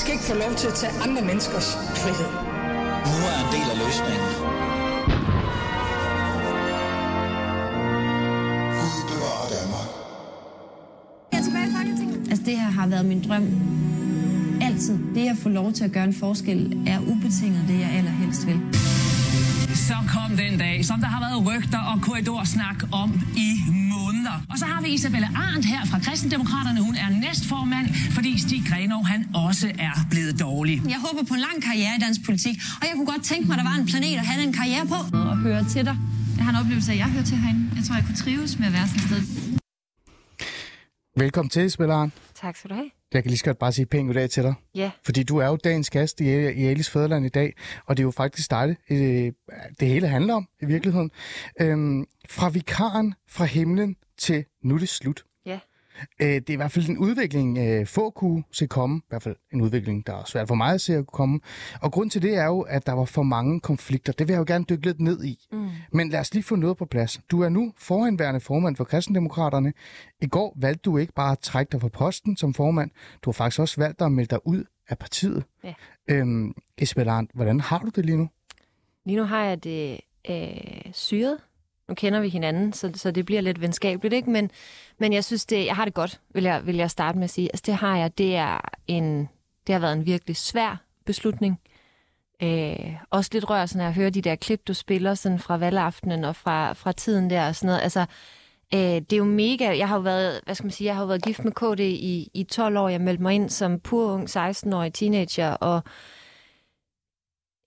skal ikke få lov til at tage andre menneskers frihed. Nu er en del af løsningen. Altså det her har været min drøm. Altid. Det at få lov til at gøre en forskel er ubetinget det, jeg allerhelst vil. Så kom den dag, som der har været rygter og korridorsnak om i. Og så har vi Isabella Arndt her fra Kristendemokraterne. Hun er næstformand, fordi Stig Grenov han også er blevet dårlig. Jeg håber på en lang karriere i dansk politik, og jeg kunne godt tænke mig, at der var en planet at have en karriere på. Og høre til dig. Jeg har en oplevelse af, at jeg hører til herinde. Jeg tror, jeg kunne trives med at være sådan et sted. Velkommen til, spilleren. Tak skal du have. Jeg kan lige så godt bare sige pænt goddag til dig. Ja. Fordi du er jo dagens gæst i, i Alis Fæderland i dag, og det er jo faktisk dig, det, det hele handler om i virkeligheden. Øhm, fra vikaren fra himlen til nu er det slut. Øh, det er i hvert fald en udvikling, øh, få kunne se komme. I hvert fald en udvikling, der er svært for mig at se at komme. Og grund til det er jo, at der var for mange konflikter. Det vil jeg jo gerne dykke lidt ned i. Mm. Men lad os lige få noget på plads. Du er nu forhenværende formand for Kristendemokraterne. I går valgte du ikke bare at trække dig fra posten som formand. Du har faktisk også valgt at melde dig ud af partiet. Ja. Øhm, Isabel Arndt, hvordan har du det lige nu? Lige nu har jeg det øh, syret. Nu kender vi hinanden, så, så det bliver lidt venskabeligt, ikke? Men, men jeg synes, det, jeg har det godt, vil jeg, vil jeg starte med at sige. Altså, det har jeg. Det, er en, det har været en virkelig svær beslutning. Øh, også lidt rør, når jeg hører de der klip, du spiller sådan fra valgaftenen og fra, fra tiden der og sådan noget. Altså, øh, det er jo mega... Jeg har jo været, hvad skal man sige, jeg har jo været gift med KD i, i 12 år. Jeg meldte mig ind som pur ung 16-årig teenager, og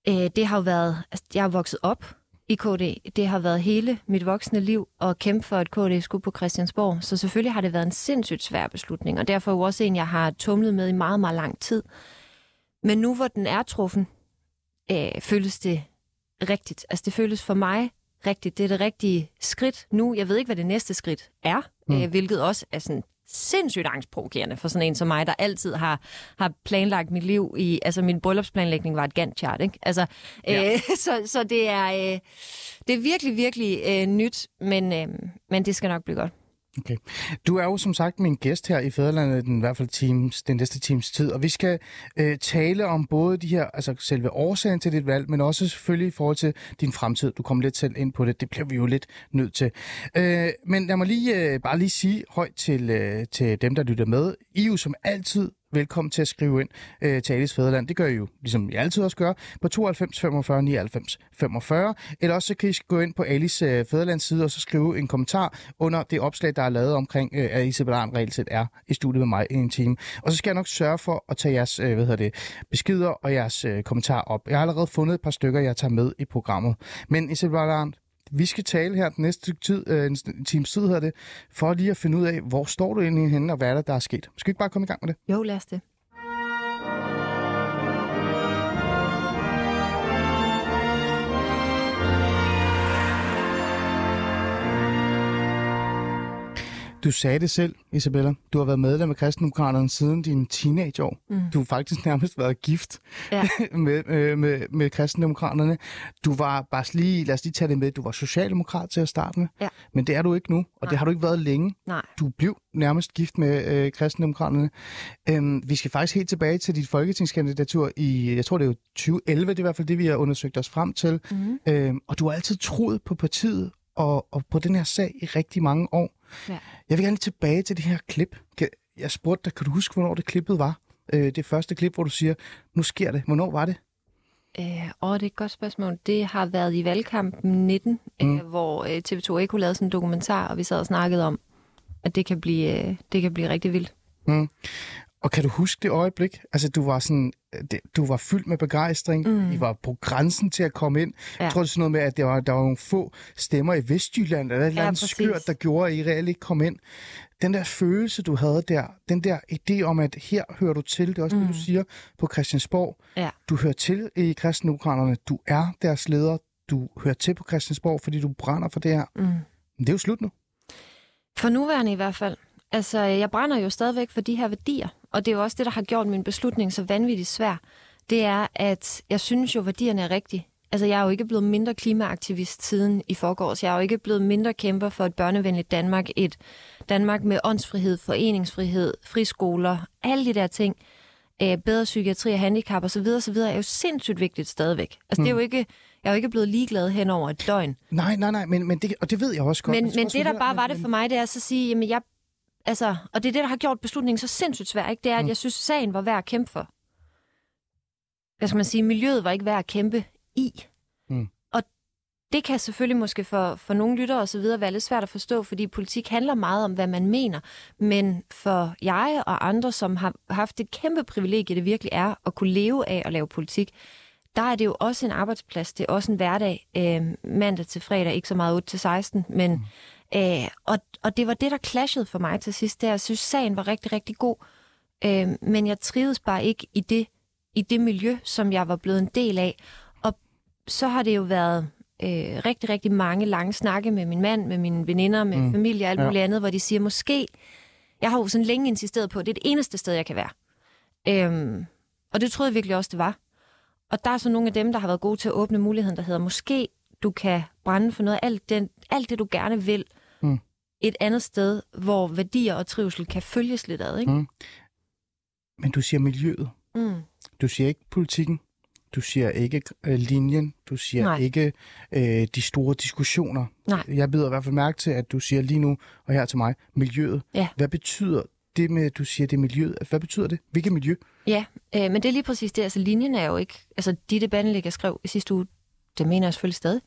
øh, det har jo været... Altså, jeg har vokset op i KD. Det har været hele mit voksne liv at kæmpe for, at KD skulle på Christiansborg. Så selvfølgelig har det været en sindssygt svær beslutning, og derfor jo også en, jeg har tumlet med i meget, meget lang tid. Men nu hvor den er truffen, øh, føles det rigtigt. Altså det føles for mig rigtigt. Det er det rigtige skridt nu. Jeg ved ikke, hvad det næste skridt er, mm. øh, hvilket også er sådan sindssygt angstprovokerende for sådan en som mig, der altid har, har planlagt mit liv i... Altså, min bryllupsplanlægning var et Gantt-chart, ikke? Altså, ja. øh, så, så det er, øh, det er virkelig, virkelig øh, nyt, men, øh, men det skal nok blive godt. Okay. Du er jo som sagt min gæst her i Fæderlandet den i hvert fald teams, den næste times tid, og vi skal øh, tale om både de her, altså selve årsagen til dit valg, men også selvfølgelig i forhold til din fremtid. Du kom lidt selv ind på det, det bliver vi jo lidt nødt til. Øh, men lad mig lige øh, bare lige sige højt til, øh, til dem, der lytter med. I er jo som altid velkommen til at skrive ind øh, til Alice Fæderland. Det gør I jo, ligesom I altid også gør, på 92 45 99 45. Eller også så kan I gå ind på Alice øh, Fæderlands side og så skrive en kommentar under det opslag, der er lavet omkring, øh, at Isabel Arndt reelt er i studiet med mig i en time. Og så skal jeg nok sørge for at tage jeres øh, hvad hedder det, beskeder og jeres øh, kommentarer op. Jeg har allerede fundet et par stykker, jeg tager med i programmet. Men Isabel Arndt, vi skal tale her den næste stykke tid, øh, en times tid hedder det, for lige at finde ud af, hvor står du egentlig henne, og hvad er der, der er sket. Skal vi ikke bare komme i gang med det? Jo, lad os det. Du sagde det selv, Isabella. Du har været medlem af Kristendemokraterne siden dine teenageår. Mm. Du har faktisk nærmest været gift Ja. med, øh, med, med Kristendemokraterne. Du var bare lige, lad os lige tage det med, du var socialdemokrat til at starte med. Ja. Men det er du ikke nu, og Nej. det har du ikke været længe. Nej. Du blev nærmest gift med øh, Kristendemokraterne. Øhm, vi skal faktisk helt tilbage til dit folketingskandidatur i, jeg tror det er jo 2011, det er i hvert fald det, vi har undersøgt os frem til. Mm-hmm. Øhm, og du har altid troet på partiet og, og på den her sag i rigtig mange år. Ja. Jeg vil gerne tilbage til det her klip. Jeg spurgte dig, kan du huske, hvornår det klippet var? Øh, det første klip, hvor du siger, nu sker det. Hvornår var det? Øh, åh, det er et godt spørgsmål. Det har været i valgkampen 19, mm. øh, hvor øh, TV2 Eko lavede sådan en dokumentar, og vi sad og snakkede om, at det kan blive, øh, det kan blive rigtig vildt. Mm. Og kan du huske det øjeblik? Altså, du var sådan, det, du var fyldt med begejstring. Mm. I var på grænsen til at komme ind. Ja. Jeg tror, det er sådan noget med, at der var, der var nogle få stemmer i Vestjylland, eller et eller Ja, andet præcis. skørt, der gjorde, at I reelt ikke kom ind. Den der følelse, du havde der, den der idé om, at her hører du til, det er også mm. det, du siger på Christiansborg. Ja. Du hører til i kristendemokraterne. Du er deres leder. Du hører til på Christiansborg, fordi du brænder for det her. Mm. Men det er jo slut nu. For nuværende i hvert fald. Altså, jeg brænder jo stadigvæk for de her værdier, og det er jo også det, der har gjort min beslutning så vanvittigt svær. Det er, at jeg synes jo, værdierne er rigtige. Altså, jeg er jo ikke blevet mindre klimaaktivist siden i forgårs. Jeg er jo ikke blevet mindre kæmper for et børnevenligt Danmark. Et Danmark med åndsfrihed, foreningsfrihed, friskoler, alle de der ting. øh, bedre psykiatri og handicap osv., osv., er jo sindssygt vigtigt stadigvæk. Altså, mm. det er jo ikke, jeg er jo ikke blevet ligeglad hen over et døgn. Nej, nej, nej, men, men det, og det ved jeg også godt. Men, men det, der bare var det for mig, det er så at sige, jamen jeg, altså, og det er det, der har gjort beslutningen så sindssygt svær, ikke? det er, at Mm. jeg synes, sagen var værd at kæmpe for. Hvad skal man sige, miljøet var ikke værd at kæmpe i. Mm. Og det kan selvfølgelig måske for, for nogle lyttere og så videre være lidt svært at forstå, fordi politik handler meget om, hvad man mener. Men for jeg og andre, som har haft det kæmpe privilegie, det virkelig er at kunne leve af at lave politik, der er det jo også en arbejdsplads. Det er også en hverdag, øh, mandag til fredag, ikke så meget 8 til 16, men mm. Øh, og, og det var det, der clashede for mig til sidst. Der. Jeg synes, sagen var rigtig, rigtig god, øh, men jeg trivedes bare ikke i det, i det miljø, som jeg var blevet en del af. Og så har det jo været øh, rigtig, rigtig mange lange snakke med min mand, med mine veninder, med mm. familie og alt Ja. muligt andet, hvor de siger, måske, jeg har jo sådan længe insisteret på, at det er det eneste sted, jeg kan være. Øhm, og det troede jeg virkelig også, det var. Og der er så nogle af dem, der har været gode til at åbne muligheden, der hedder, måske du kan brænde for noget alt, den, alt det, du gerne vil, Mm. et andet sted, hvor værdier og trivsel kan følges lidt ad, ikke? Mm. Men du siger miljøet. Mm. Du siger ikke politikken. Du siger ikke øh, linjen. Du siger Nej. ikke øh, de store diskussioner. Nej. Jeg byder i hvert fald mærke til, at du siger lige nu, og her til mig, miljøet. Ja. Hvad betyder det med, at du siger, det er miljøet? Hvad betyder det? Hvilket miljø? Ja, øh, men det er lige præcis det. Altså, linjen er jo ikke... Altså, de debattenlæg, jeg skrev i sidste uge, det mener jeg selvfølgelig stadig.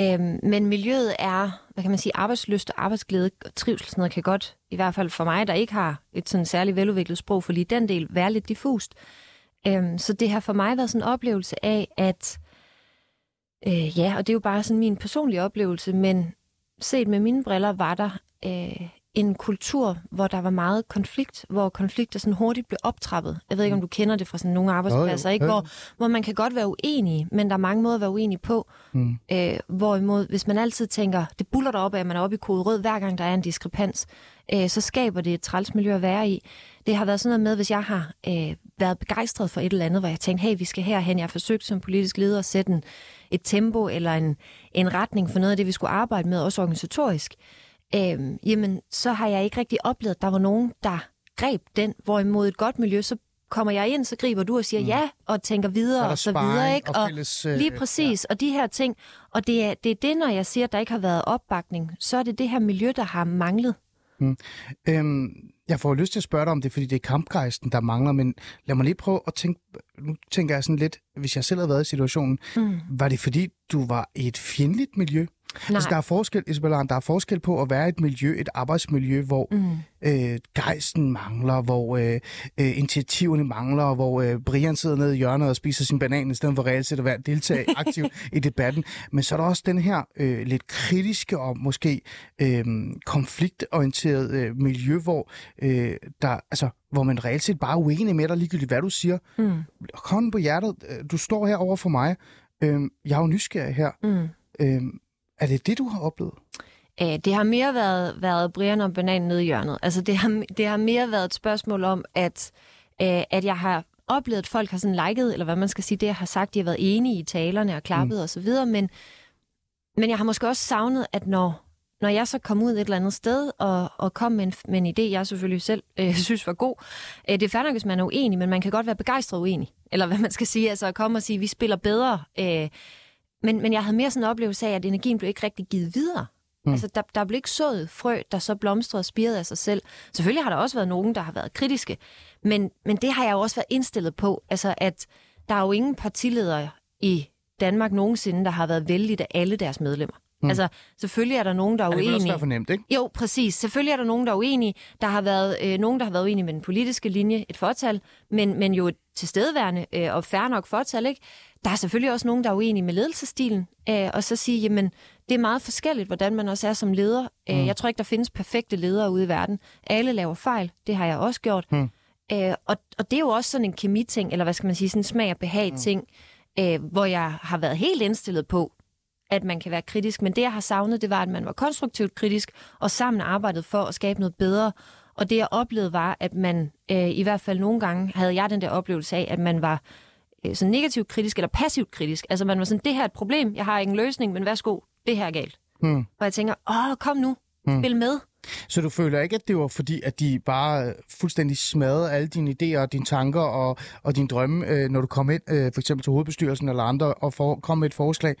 Øhm, men miljøet er, hvad kan man sige, arbejdsløst og arbejdsglæde og trivsel, sådan noget kan godt, i hvert fald for mig, der ikke har et sådan særligt veludviklet sprog, for lige den del, være lidt diffust. Øhm, så det har for mig været sådan en oplevelse af, at øh, ja, og det er jo bare sådan min personlige oplevelse, men set med mine briller var der øh, en kultur, hvor der var meget konflikt, hvor konflikter sådan hurtigt blev optrappet. Jeg ved ikke, om du kender det fra sådan nogle arbejdspladser, ikke? Hvor, hvor man kan godt være uenig, men der er mange måder at være uenig på. Mm. Øh, hvorimod, hvis man altid tænker, det buller derop af, at man er oppe i kode rød, hver gang der er en diskrepans, øh, så skaber det et træls miljø at være i. Det har været sådan noget med, hvis jeg har øh, været begejstret for et eller andet, hvor jeg tænkte, hey, vi skal herhen. Jeg har forsøgt som politisk leder at sætte en, et tempo eller en, en retning for noget af det, vi skulle arbejde med, også organisatorisk. Øh, jamen, så har jeg ikke rigtig oplevet, at der var nogen, der greb den, hvorimod et godt miljø, så kommer jeg ind, så griber du og siger mm. ja, og tænker videre Er der og så videre. Ikke? og fælles, øh, lige præcis, og de her ting. Og det er, det er det, når jeg siger, at der ikke har været opbakning, så er det det her miljø, der har manglet. Øhm, jeg får lyst til at spørge dig om det, fordi det er kampgejsten, der mangler, men lad mig lige prøve at tænke, nu tænker jeg sådan lidt, hvis jeg selv havde været i situationen, Mm. var det fordi, du var i et fjendtligt miljø? Nej. Altså, der er forskel, Isabella, der er forskel på at være et miljø, et arbejdsmiljø, hvor Mm. øh, gejsten mangler, hvor øh, øh, initiativerne mangler, hvor øh, Brian sidder nede i hjørnet og spiser sin banan, i stedet for reelt set at være deltage aktivt i debatten. Men så er der også den her øh, lidt kritiske og måske øh, konfliktorienteret øh, miljø, hvor, øh, der, altså, hvor man reelt set bare er uenig med dig, ligegyldigt hvad du siger. Mm. Hånden på hjertet, øh, du står her over for mig. Øh, jeg er jo nysgerrig her. Mm. Øh, er det det, du har oplevet? Æh, det har mere været, været Brian og bananen nede i hjørnet. Altså, det har, det har mere været et spørgsmål om, at, øh, at jeg har oplevet, at folk har sådan liket, eller hvad man skal sige, det jeg har sagt, de har været enige i talerne og klappet mm. og så videre, men, men jeg har måske også savnet, at når, når jeg så kom ud et eller andet sted og, og kom med en, med en idé, jeg selvfølgelig selv øh, synes var god, øh, det er færdigt, hvis man er uenig, men man kan godt være begejstret uenig, eller hvad man skal sige, altså at komme og sige, vi spiller bedre, øh, men, men jeg havde mere sådan en oplevelse af, at energien blev ikke rigtig givet videre. Mm. Altså, der, der blev ikke sået frø, der så blomstrede og spirede af sig selv. Selvfølgelig har der også været nogen, der har været kritiske, men, men det har jeg jo også været indstillet på. Altså, at der er jo ingen partiledere i Danmark nogensinde, der har været vældigt af alle deres medlemmer. Mm. Altså, selvfølgelig er der nogen, der er Er det vil også uenige. være for nemt, ikke? Jo, præcis. Selvfølgelig er der nogen, der er uenige. Der har været øh, nogen, der har været uenige med den politiske linje, et fortal, men, men jo et tilstedeværende øh, og fair nok fortal, ikke? Der er selvfølgelig også nogen, der er uenige med ledelsestilen, øh, og så sige, jamen, det er meget forskelligt, hvordan man også er som leder. Mm. Øh, jeg tror ikke, der findes perfekte ledere ude i verden. Alle laver fejl, det har jeg også gjort. Mm. Øh, og, og det er jo også sådan en kemiting, eller hvad skal man sige, sådan en smag og behag ting, mm. øh, hvor jeg har været helt indstillet på, at man kan være kritisk, men det, jeg har savnet, det var, at man var konstruktivt kritisk, og sammen arbejdede for at skabe noget bedre. Og det, jeg oplevede, var, at man øh, i hvert fald nogle gange havde jeg den der oplevelse af, at man var øh, sådan negativt kritisk eller passivt kritisk. Altså man var sådan, det her er et problem, jeg har ikke en løsning, men værsgo, det her er galt. Hmm. Og jeg tænker, åh, kom nu, spil med. Så du føler ikke, at det var fordi, at de bare fuldstændig smadrede alle dine idéer og dine tanker og, og dine drømme, øh, når du kom ind øh, for eksempel til hovedbestyrelsen eller andre og for, kom med et forslag.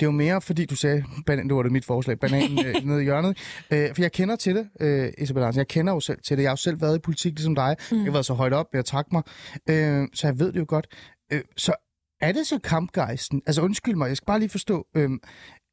Det er jo mere, fordi du sagde, banan, det var det mit forslag, bananen øh, nede i hjørnet. Øh, for jeg kender til det, øh, Isabel Hansen. Jeg kender jo selv til det. Jeg har jo selv været i politik ligesom dig. Mm. Jeg har været så højt op, jeg trak mig. Øh, så jeg ved det jo godt. Øh, så er det så kampgejsten? Altså undskyld mig, jeg skal bare lige forstå. Øh,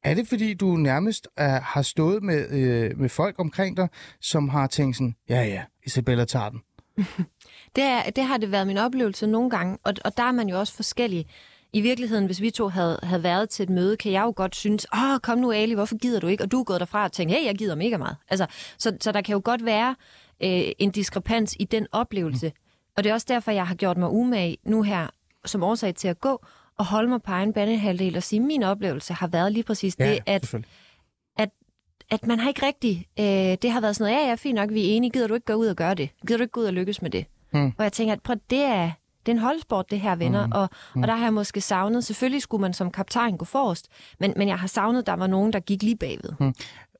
er det fordi, du nærmest uh, har stået med, uh, med folk omkring dig, som har tænkt sådan, ja ja, Isabella tager den? det, er, det har det været min oplevelse nogle gange, og, og der er man jo også forskellig. I virkeligheden, hvis vi to havde, havde været til et møde, kan jeg jo godt synes, åh, kom nu Ali, hvorfor gider du ikke? Og du er gået derfra og tænkt, hey, jeg gider mega meget. Altså, så, så der kan jo godt være øh, en diskrepans i den oplevelse. Mm. Og det er også derfor, jeg har gjort mig umage nu her som årsag til at gå, at holde mig på egen banehalvdel og sige, at min oplevelse har været lige præcis ja, det, at, at, at man har ikke rigtig... Øh, det har været sådan noget, ja, ja, fint nok, vi er enige, gider du ikke gå ud og gøre det? Gider du ikke gå ud og lykkes med det? Hmm. Og jeg tænker, at prøv, det er, det er en holdsport, det her, venner. Mm. Og, mm. og der har jeg måske savnet, selvfølgelig skulle man som kaptajn gå forrest, men, men jeg har savnet, at der var nogen, der gik lige bagved. Mm.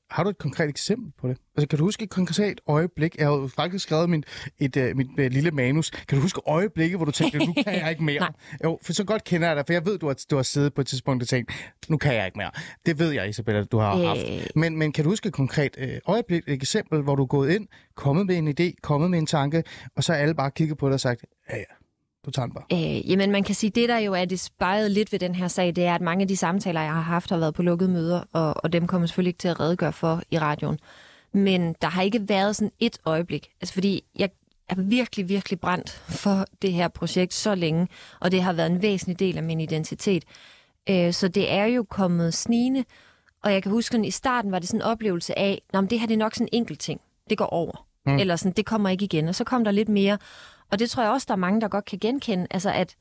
Har du et konkret eksempel på det? Altså, kan du huske et konkret øjeblik? Jeg har jo faktisk skrevet min, et, uh, mit uh, lille manus. Kan du huske øjeblikket, hvor du tænkte, nu kan jeg ikke mere? Jo, for så godt kender jeg dig, for jeg ved, du har, du har siddet på et tidspunkt og tænkt, nu kan jeg ikke mere. Det ved jeg, Isabella, du har øh... haft. Men, men kan du huske et konkret uh, øjeblik, et eksempel, hvor du er gået ind, kommet med en idé, kommet med en tanke, og så er alle bare kigget på dig og sagt, ja, ja, den bare? Øh, jamen, man kan sige, det der jo er det spejlet lidt ved den her sag, det er, at mange af de samtaler, jeg har haft, har været på lukkede møder, og, og dem kommer selvfølgelig ikke til at redegøre for i radioen. Men der har ikke været sådan et øjeblik. Altså, fordi jeg er virkelig, virkelig brændt for det her projekt så længe, og det har været en væsentlig del af min identitet. Øh, så det er jo kommet snigende, og jeg kan huske, at i starten var det sådan en oplevelse af, at det her det er nok sådan en enkelt ting. Det går over. Mm. Eller sådan, det kommer ikke igen. Og så kom der lidt mere. Og det tror jeg også, der er mange, der godt kan genkende. Altså, at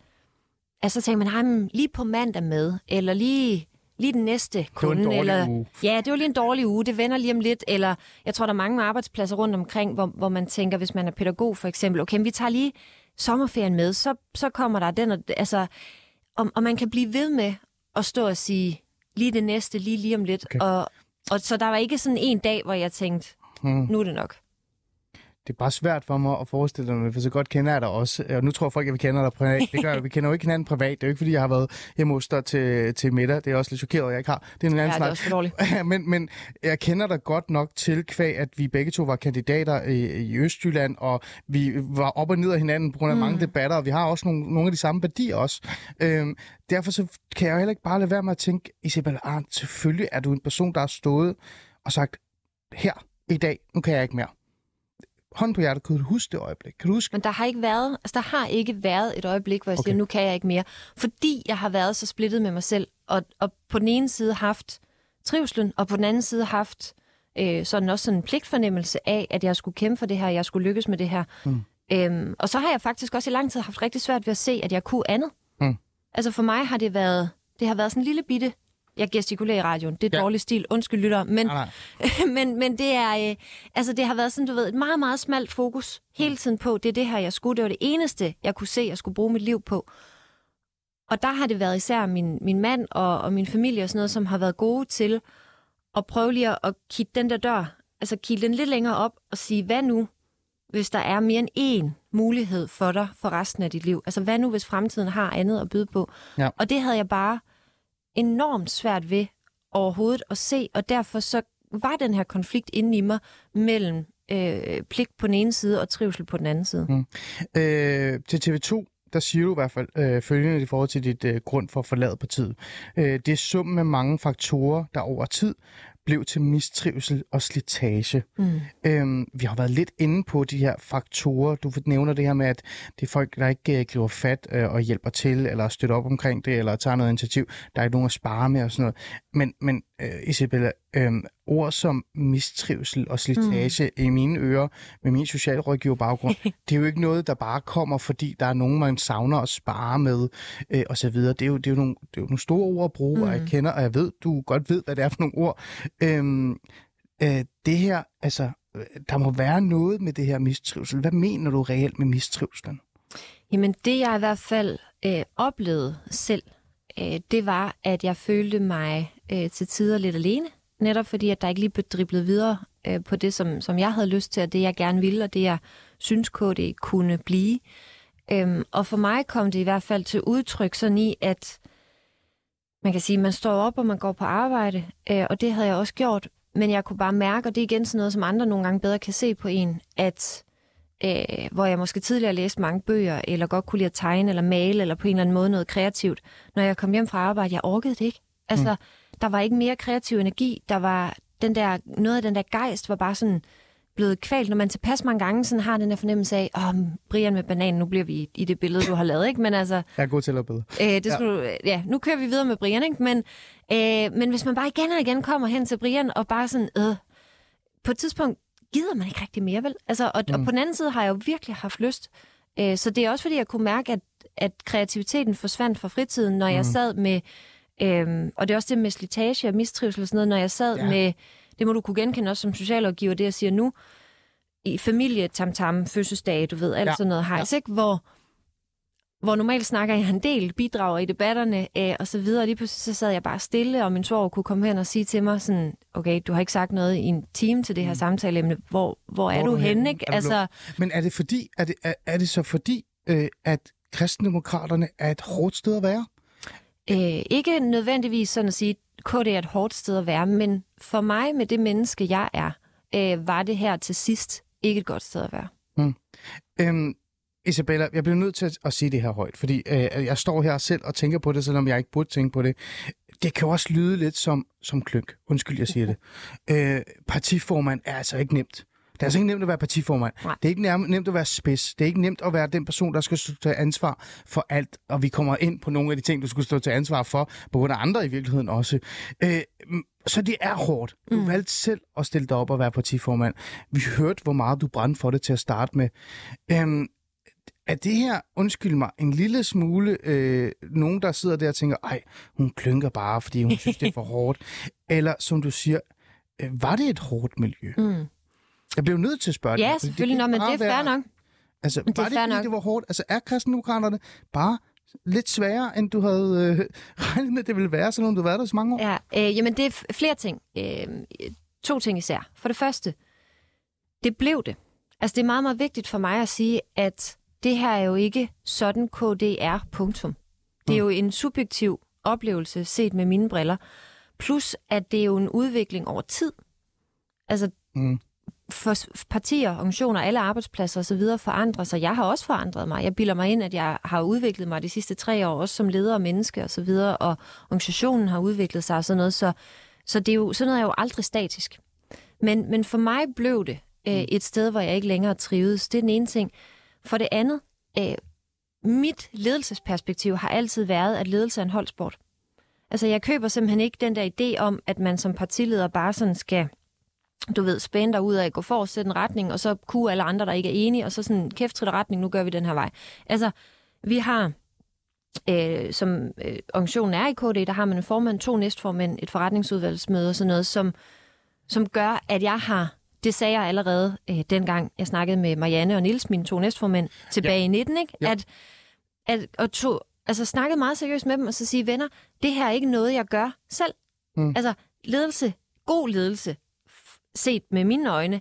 altså, så tænker man, ham lige på mandag med, eller lige, lige den næste kunde. eller, uge. Ja, det var lige en dårlig uge, det vender lige om lidt. Eller jeg tror, der er mange arbejdspladser rundt omkring, hvor, hvor man tænker, hvis man er pædagog for eksempel, okay, vi tager lige sommerferien med, så, så kommer der den, og, altså, og, og man kan blive ved med at stå og sige, lige det næste, lige lige om lidt. Okay. Og, og så der var ikke sådan en dag, hvor jeg tænkte, hmm. nu er det nok det er bare svært for mig at forestille mig, for så godt kender jeg dig også. Og nu tror folk, at vi kender dig privat. Det gør Vi kender jo ikke hinanden privat. Det er jo ikke, fordi jeg har været hjemme hos dig til, til middag. Det er også lidt chokeret, at jeg ikke har. Det er en anden ja, snak. det er også for dårligt. men, men jeg kender dig godt nok til, kvæg, at vi begge to var kandidater i, i Østjylland, og vi var op og ned af hinanden på grund af mm. mange debatter, og vi har også nogle, nogle af de samme værdier også. Øhm, derfor så kan jeg heller ikke bare lade være med at tænke, Isabel Arndt, selvfølgelig er du en person, der har stået og sagt, her i dag, nu kan jeg ikke mere hånd på hjertet, kan du huske det øjeblik? Kan du huske? Men der har ikke været, altså der har ikke været et øjeblik, hvor jeg okay. siger, nu kan jeg ikke mere. Fordi jeg har været så splittet med mig selv, og, og på den ene side haft trivslen, og på den anden side haft øh, sådan også sådan en pligtfornemmelse af, at jeg skulle kæmpe for det her, jeg skulle lykkes med det her. Mm. Øhm, og så har jeg faktisk også i lang tid haft rigtig svært ved at se, at jeg kunne andet. Mm. Altså for mig har det været, det har været sådan en lille bitte jeg gestikulerer i radioen. Det er ja. dårlig stil. Undskyld, lytter. Men, nej, nej. men, men det er... Øh, altså, det har været sådan, du ved, et meget, meget smalt fokus hele tiden på, det er det her, jeg skulle. Det var det eneste, jeg kunne se, jeg skulle bruge mit liv på. Og der har det været især min, min mand og, og min familie og sådan noget, som har været gode til at prøve lige at, at kigge den der dør, altså kigge den lidt længere op og sige, hvad nu, hvis der er mere end én mulighed for dig for resten af dit liv? Altså, hvad nu, hvis fremtiden har andet at byde på? Ja. Og det havde jeg bare enormt svært ved overhovedet at se, og derfor så var den her konflikt inde i mig mellem øh, pligt på den ene side og trivsel på den anden side. Mm. Øh, til TV2, der siger du i hvert fald øh, følgende i forhold til dit øh, grund for at forlade partiet. Øh, det er summen af mange faktorer, der over tid blev til mistrivsel og slitage. Mm. Øhm, vi har været lidt inde på de her faktorer. Du nævner det her med, at det er folk, der ikke uh, griber fat uh, og hjælper til, eller støtter op omkring det, eller tager noget initiativ. Der er ikke nogen at spare med og sådan noget. Men, men uh, Isabella, um, ord som mistrivsel og slitage mm. i mine ører med min socialrådgiver baggrund, det er jo ikke noget, der bare kommer, fordi der er nogen, man savner at spare med øh, og så videre. Det er, jo, det, er jo nogle, det er jo nogle store ord at bruge, mm. og jeg mm. kender, og jeg ved, du godt ved, hvad det er for nogle ord. Øhm, øh, det her, altså, der må være noget med det her mistrivsel. Hvad mener du reelt med mistrivselen? Jamen, det jeg i hvert fald øh, oplevede selv, øh, det var, at jeg følte mig øh, til tider lidt alene netop fordi, at der ikke lige blev driblet videre øh, på det, som, som jeg havde lyst til, og det jeg gerne ville, og det jeg synes KD kunne blive. Øhm, og for mig kom det i hvert fald til udtryk sådan i, at man kan sige, man står op, og man går på arbejde, øh, og det havde jeg også gjort, men jeg kunne bare mærke, og det er igen sådan noget, som andre nogle gange bedre kan se på en, at øh, hvor jeg måske tidligere læste mange bøger, eller godt kunne lide at tegne eller male, eller på en eller anden måde noget kreativt. Når jeg kom hjem fra arbejde, jeg orkede det ikke. Altså, mm. der var ikke mere kreativ energi. Der var den der, noget af den der gejst var bare sådan blevet kvalt, når man tilpas mange gange sådan har den der fornemmelse af, åh, oh, Brian med bananen, nu bliver vi i det billede, du har lavet, ikke? Men altså... Jeg er god til at lave øh, det ja. Du, ja, nu kører vi videre med Brian, ikke? Men, øh, men hvis man bare igen og igen kommer hen til Brian, og bare sådan, øh, på et tidspunkt gider man ikke rigtig mere, vel? Altså, og, mm. og på den anden side har jeg jo virkelig haft lyst. Øh, så det er også fordi, jeg kunne mærke, at, at kreativiteten forsvandt fra fritiden, når mm. jeg sad med... Øh, og det er også det med slitage og mistrivsel og sådan noget, når jeg sad ja. med... Det må du kunne genkende også som socialrådgiver, det jeg siger nu. I familie, tam-tam, fødselsdag, du ved, alt ja. sådan noget hejs, ja. ikke? Hvor hvor normalt snakker jeg en del, bidrager i debatterne øh, og så videre. Lige pludselig så sad jeg bare stille, og min svår kunne komme hen og sige til mig sådan, okay, du har ikke sagt noget i en time til det her mm. samtaleemne. Hvor, hvor er hvor du henne? Ikke? Er altså... Men er det fordi, er det, er, er det så fordi, øh, at kristendemokraterne er et hårdt sted at være? Øh, ikke nødvendigvis sådan at sige, at KD er et hårdt sted at være, men for mig med det menneske, jeg er, øh, var det her til sidst ikke et godt sted at være. Mm. Øhm, Isabella, jeg bliver nødt til at, at sige det her højt, fordi øh, jeg står her selv og tænker på det, selvom jeg ikke burde tænke på det. Det kan også lyde lidt som, som klønk. Undskyld, jeg siger det. Øh, partiformand er altså ikke nemt. Det er altså ikke nemt at være partiformand. Nej. Det er ikke nemt at være spids. Det er ikke nemt at være den person, der skal stå til ansvar for alt. Og vi kommer ind på nogle af de ting, du skulle stå til ansvar for, på grund af andre i virkeligheden også. Øh, så det er hårdt. Du mm. valgte selv at stille dig op og være partiformand. Vi hørte, hvor meget du brændte for det til at starte med. Øh, er det her, undskyld mig, en lille smule øh, nogen, der sidder der og tænker, ej, hun klynker bare, fordi hun synes, det er for hårdt? Eller som du siger, øh, var det et hårdt miljø? Mm. Jeg blev nødt til at spørge Ja, dig, selvfølgelig, det, Nå, men det er fair nok. Altså, det var det, fordi, det var hårdt? Altså, er kristendemokraterne bare lidt sværere, end du havde øh, regnet med, det ville være, selvom du har været der så mange år? Ja, øh, jamen det er flere ting. Øh, to ting især. For det første, det blev det. Altså, det er meget, meget vigtigt for mig at sige, at det her er jo ikke sådan KDR, punktum. Det er jo en subjektiv oplevelse set med mine briller. Plus, at det er jo en udvikling over tid. Altså, mm. for partier, organisationer, alle arbejdspladser osv. forandrer sig. Jeg har også forandret mig. Jeg bilder mig ind, at jeg har udviklet mig de sidste tre år, også som leder og menneske osv., og, og organisationen har udviklet sig og sådan noget. Så, så det er jo, sådan noget er jo aldrig statisk. Men, men for mig blev det øh, mm. et sted, hvor jeg ikke længere trivedes. Det er den ene ting. For det andet, øh, mit ledelsesperspektiv har altid været, at ledelse er en holdsport. Altså, jeg køber simpelthen ikke den der idé om, at man som partileder bare sådan skal, du ved, spænde dig ud af gå for og sætte en retning, og så kunne alle andre, der ikke er enige, og så sådan, kæft retning, nu gør vi den her vej. Altså, vi har, øh, som øh, organisationen er i KD, der har man en formand, to næstformænd, et forretningsudvalgsmøde og sådan noget, som, som gør, at jeg har det sagde jeg allerede øh, dengang, jeg snakkede med Marianne og Nils, mine to næstformænd, tilbage ja. i 19, ikke? Ja. At, at, og to, altså snakkede meget seriøst med dem, og så sige, venner, det her er ikke noget, jeg gør selv. Mm. Altså, ledelse, god ledelse, set med mine øjne,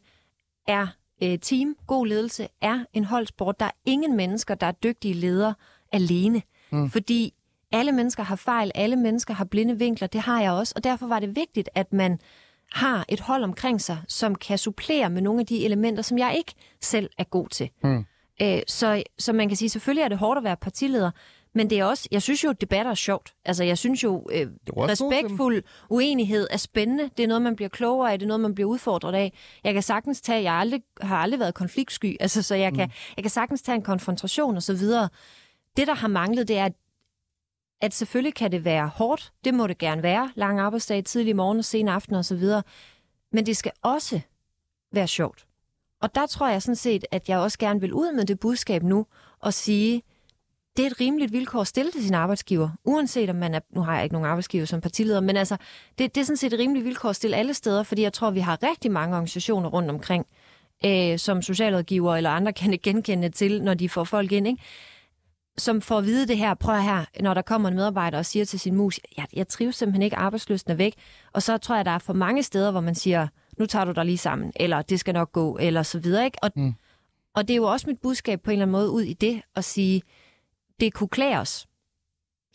er øh, team, god ledelse, er en holdsport. Der er ingen mennesker, der er dygtige ledere alene. Mm. Fordi alle mennesker har fejl, alle mennesker har blinde vinkler, det har jeg også. Og derfor var det vigtigt, at man har et hold omkring sig, som kan supplere med nogle af de elementer, som jeg ikke selv er god til. Mm. Øh, så, så man kan sige, selvfølgelig er det hårdt at være partileder, men det er også, jeg synes jo, at debatter er sjovt. Altså, jeg synes jo, øh, respektfuld uenighed er spændende. Det er noget, man bliver klogere af, det er noget, man bliver udfordret af. Jeg kan sagtens tage, jeg aldrig, har aldrig været konfliktsky, altså, så jeg, mm. kan, jeg kan sagtens tage en konfrontation og så videre. Det, der har manglet, det er, at at selvfølgelig kan det være hårdt, det må det gerne være, lang arbejdsdag, tidlig morgen og sen aften osv., men det skal også være sjovt. Og der tror jeg sådan set, at jeg også gerne vil ud med det budskab nu og sige, det er et rimeligt vilkår at stille til sin arbejdsgiver, uanset om man er, nu har jeg ikke nogen arbejdsgiver som partileder, men altså, det, det er sådan set et rimeligt vilkår at stille alle steder, fordi jeg tror, vi har rigtig mange organisationer rundt omkring, øh, som socialrådgiver eller andre kan genkende til, når de får folk ind, ikke? Som får at vide det her, prøv her, når der kommer en medarbejder og siger til sin mus, jeg, jeg trives simpelthen ikke, arbejdsløsten er væk. Og så tror jeg, der er for mange steder, hvor man siger, nu tager du dig lige sammen, eller det skal nok gå, eller så videre. Ikke? Og, mm. og det er jo også mit budskab på en eller anden måde ud i det, at sige, det kunne klæde os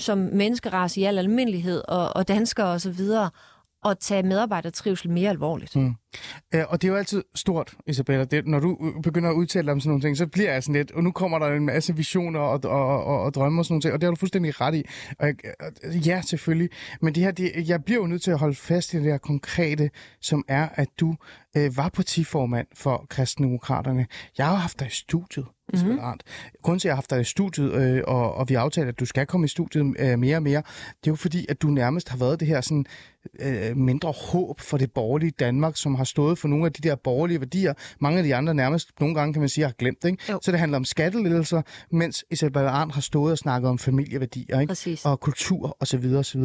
som menneskerace i al almindelighed, og, og danskere og så videre, at tage medarbejdertrivsel mere alvorligt. Mm. Ja, og det er jo altid stort, Isabella. Det, når du begynder at udtale om sådan nogle ting, så bliver jeg sådan lidt, og nu kommer der en masse visioner og, og, og, og drømme og sådan nogle ting, og det har du fuldstændig ret i. Og, ja, selvfølgelig. Men det her, det, jeg bliver jo nødt til at holde fast i det her konkrete, som er, at du øh, var partiformand for Kristendemokraterne. Jeg har haft dig i studiet. Mm-hmm. Grunden til, at jeg har haft dig i studiet, øh, og, og vi har aftalt, at du skal komme i studiet øh, mere og mere, det er jo fordi, at du nærmest har været det her sådan, øh, mindre håb for det borgerlige Danmark, som har stået for nogle af de der borgerlige værdier, mange af de andre nærmest nogle gange, kan man sige, har glemt. Ikke? Så det handler om skattelettelser, mens Isabella Arndt har stået og snakket om familieværdier ikke? og kultur osv. osv.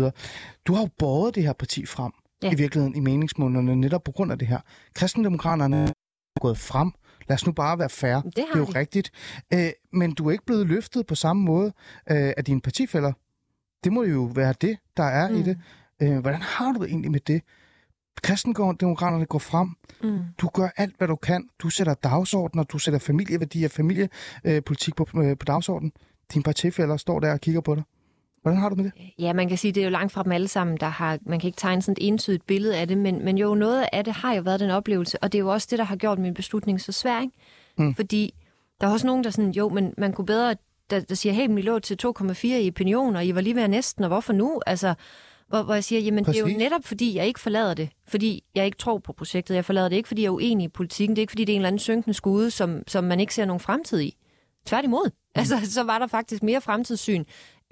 Du har jo båret det her parti frem ja. i virkeligheden i meningsmålene netop på grund af det her. Kristendemokraterne er gået frem. Lad os nu bare være fair. Det, det er jo de. rigtigt. Æ, men du er ikke blevet løftet på samme måde øh, af dine partifælder. Det må jo være det, der er mm. i det. Æ, hvordan har du det egentlig med det? Kristendemokraterne går frem. Mm. Du gør alt, hvad du kan. Du sætter dagsordner, du sætter familieværdier, familiepolitik på, øh, på dagsordenen. Dine partifælder står der og kigger på dig. Hvordan har du med det? Ja, man kan sige, det er jo langt fra dem alle sammen, der har, man kan ikke tegne sådan et entydigt billede af det, men, men jo, noget af det har jo været den oplevelse, og det er jo også det, der har gjort min beslutning så svær, ikke? Mm. Fordi der er også nogen, der sådan, jo, men man kunne bedre, der, der siger, hey, vi lå til 2,4 i opinion, og I var lige ved næsten, og hvorfor nu? Altså, hvor, hvor jeg siger, jamen Præcis. det er jo netop fordi, jeg ikke forlader det, fordi jeg ikke tror på projektet. Jeg forlader det ikke, fordi jeg er uenig i politikken. Det er ikke, fordi det er en eller anden synkende skude, som, som man ikke ser nogen fremtid i. Tværtimod. Mm. Altså, så var der faktisk mere fremtidssyn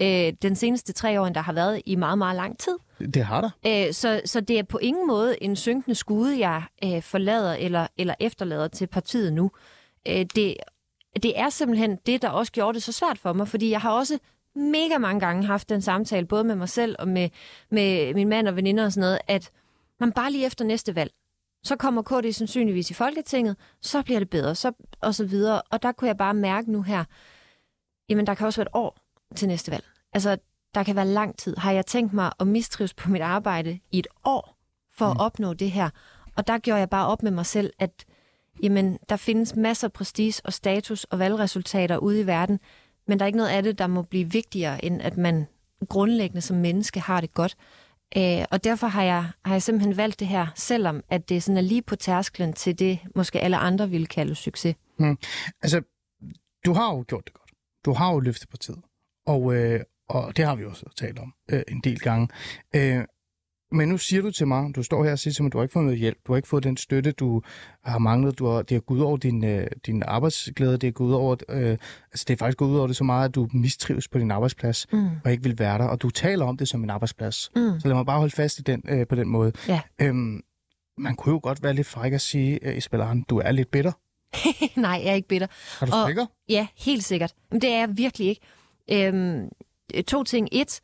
øh, den seneste tre år, der har været i meget, meget lang tid. Det har der. Øh, så, så det er på ingen måde en synkende skude, jeg øh, forlader eller, eller efterlader til partiet nu. Øh, det, det er simpelthen det, der også gjorde det så svært for mig, fordi jeg har også mega mange gange haft den samtale, både med mig selv og med, med min mand og veninder og sådan noget, at man bare lige efter næste valg, så kommer KD sandsynligvis i Folketinget, så bliver det bedre, så, og så videre. Og der kunne jeg bare mærke nu her, jamen der kan også være et år til næste valg. Altså, der kan være lang tid. Har jeg tænkt mig at mistrives på mit arbejde i et år for mm. at opnå det her? Og der gjorde jeg bare op med mig selv, at jamen, der findes masser af prestige og status og valgresultater ude i verden, men der er ikke noget af det, der må blive vigtigere, end at man grundlæggende som menneske har det godt. Øh, og derfor har jeg, har jeg simpelthen valgt det her, selvom at det sådan er lige på tærsklen til det, måske alle andre ville kalde succes. Hmm. Altså, du har jo gjort det godt. Du har jo løftet på tid. Og, øh, og det har vi også talt om øh, en del gange. Øh, men nu siger du til mig, du står her og siger til mig, du har ikke fået noget hjælp, du har ikke fået den støtte, du har manglet, du har, det har gået ud over din, øh, din arbejdsglæde, det er gået ud over, øh, altså det er faktisk gået ud over det så meget, at du mistrives på din arbejdsplads, mm. og ikke vil være der, og du taler om det som en arbejdsplads. Mm. Så lad mig bare holde fast i den, øh, på den måde. Ja. Øhm, man kunne jo godt være lidt fræk at sige, uh, Isabella du er lidt bitter. Nej, jeg er ikke bitter. Er du og, sikker? Ja, helt sikkert. Men det er jeg virkelig ikke. Øhm, to ting. Et,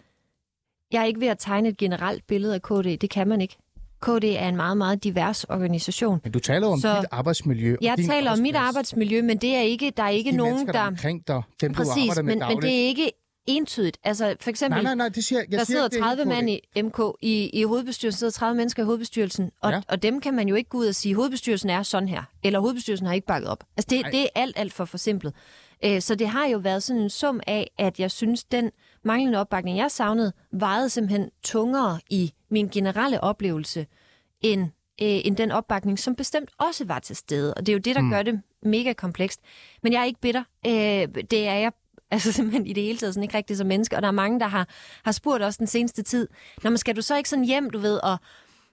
jeg er ikke ved at tegne et generelt billede af KD. Det kan man ikke. KD er en meget, meget divers organisation. Men du taler om så dit arbejdsmiljø. Jeg taler om mit arbejdsmiljø, men det er ikke, der er ikke de nogen, der... omkring dig, dem Præcis, du arbejder med men, men det er ikke entydigt. Altså for eksempel, nej, nej, nej, det siger, jeg der siger, sidder 30 mand i MK, i, i hovedbestyrelsen sidder 30 mennesker i hovedbestyrelsen, og, ja. og dem kan man jo ikke gå ud og sige, hovedbestyrelsen er sådan her, eller hovedbestyrelsen har ikke bakket op. Altså det, det er alt, alt for forsimplet. Øh, så det har jo været sådan en sum af, at jeg synes, den manglende opbakning, jeg savnede, vejede simpelthen tungere i min generelle oplevelse, end, øh, end den opbakning, som bestemt også var til stede. Og det er jo det, der mm. gør det mega komplekst. Men jeg er ikke bitter. Øh, det er jeg altså simpelthen i det hele taget sådan ikke rigtig som menneske. Og der er mange, der har, har spurgt os den seneste tid, når man skal du så ikke sådan hjem, du ved, og,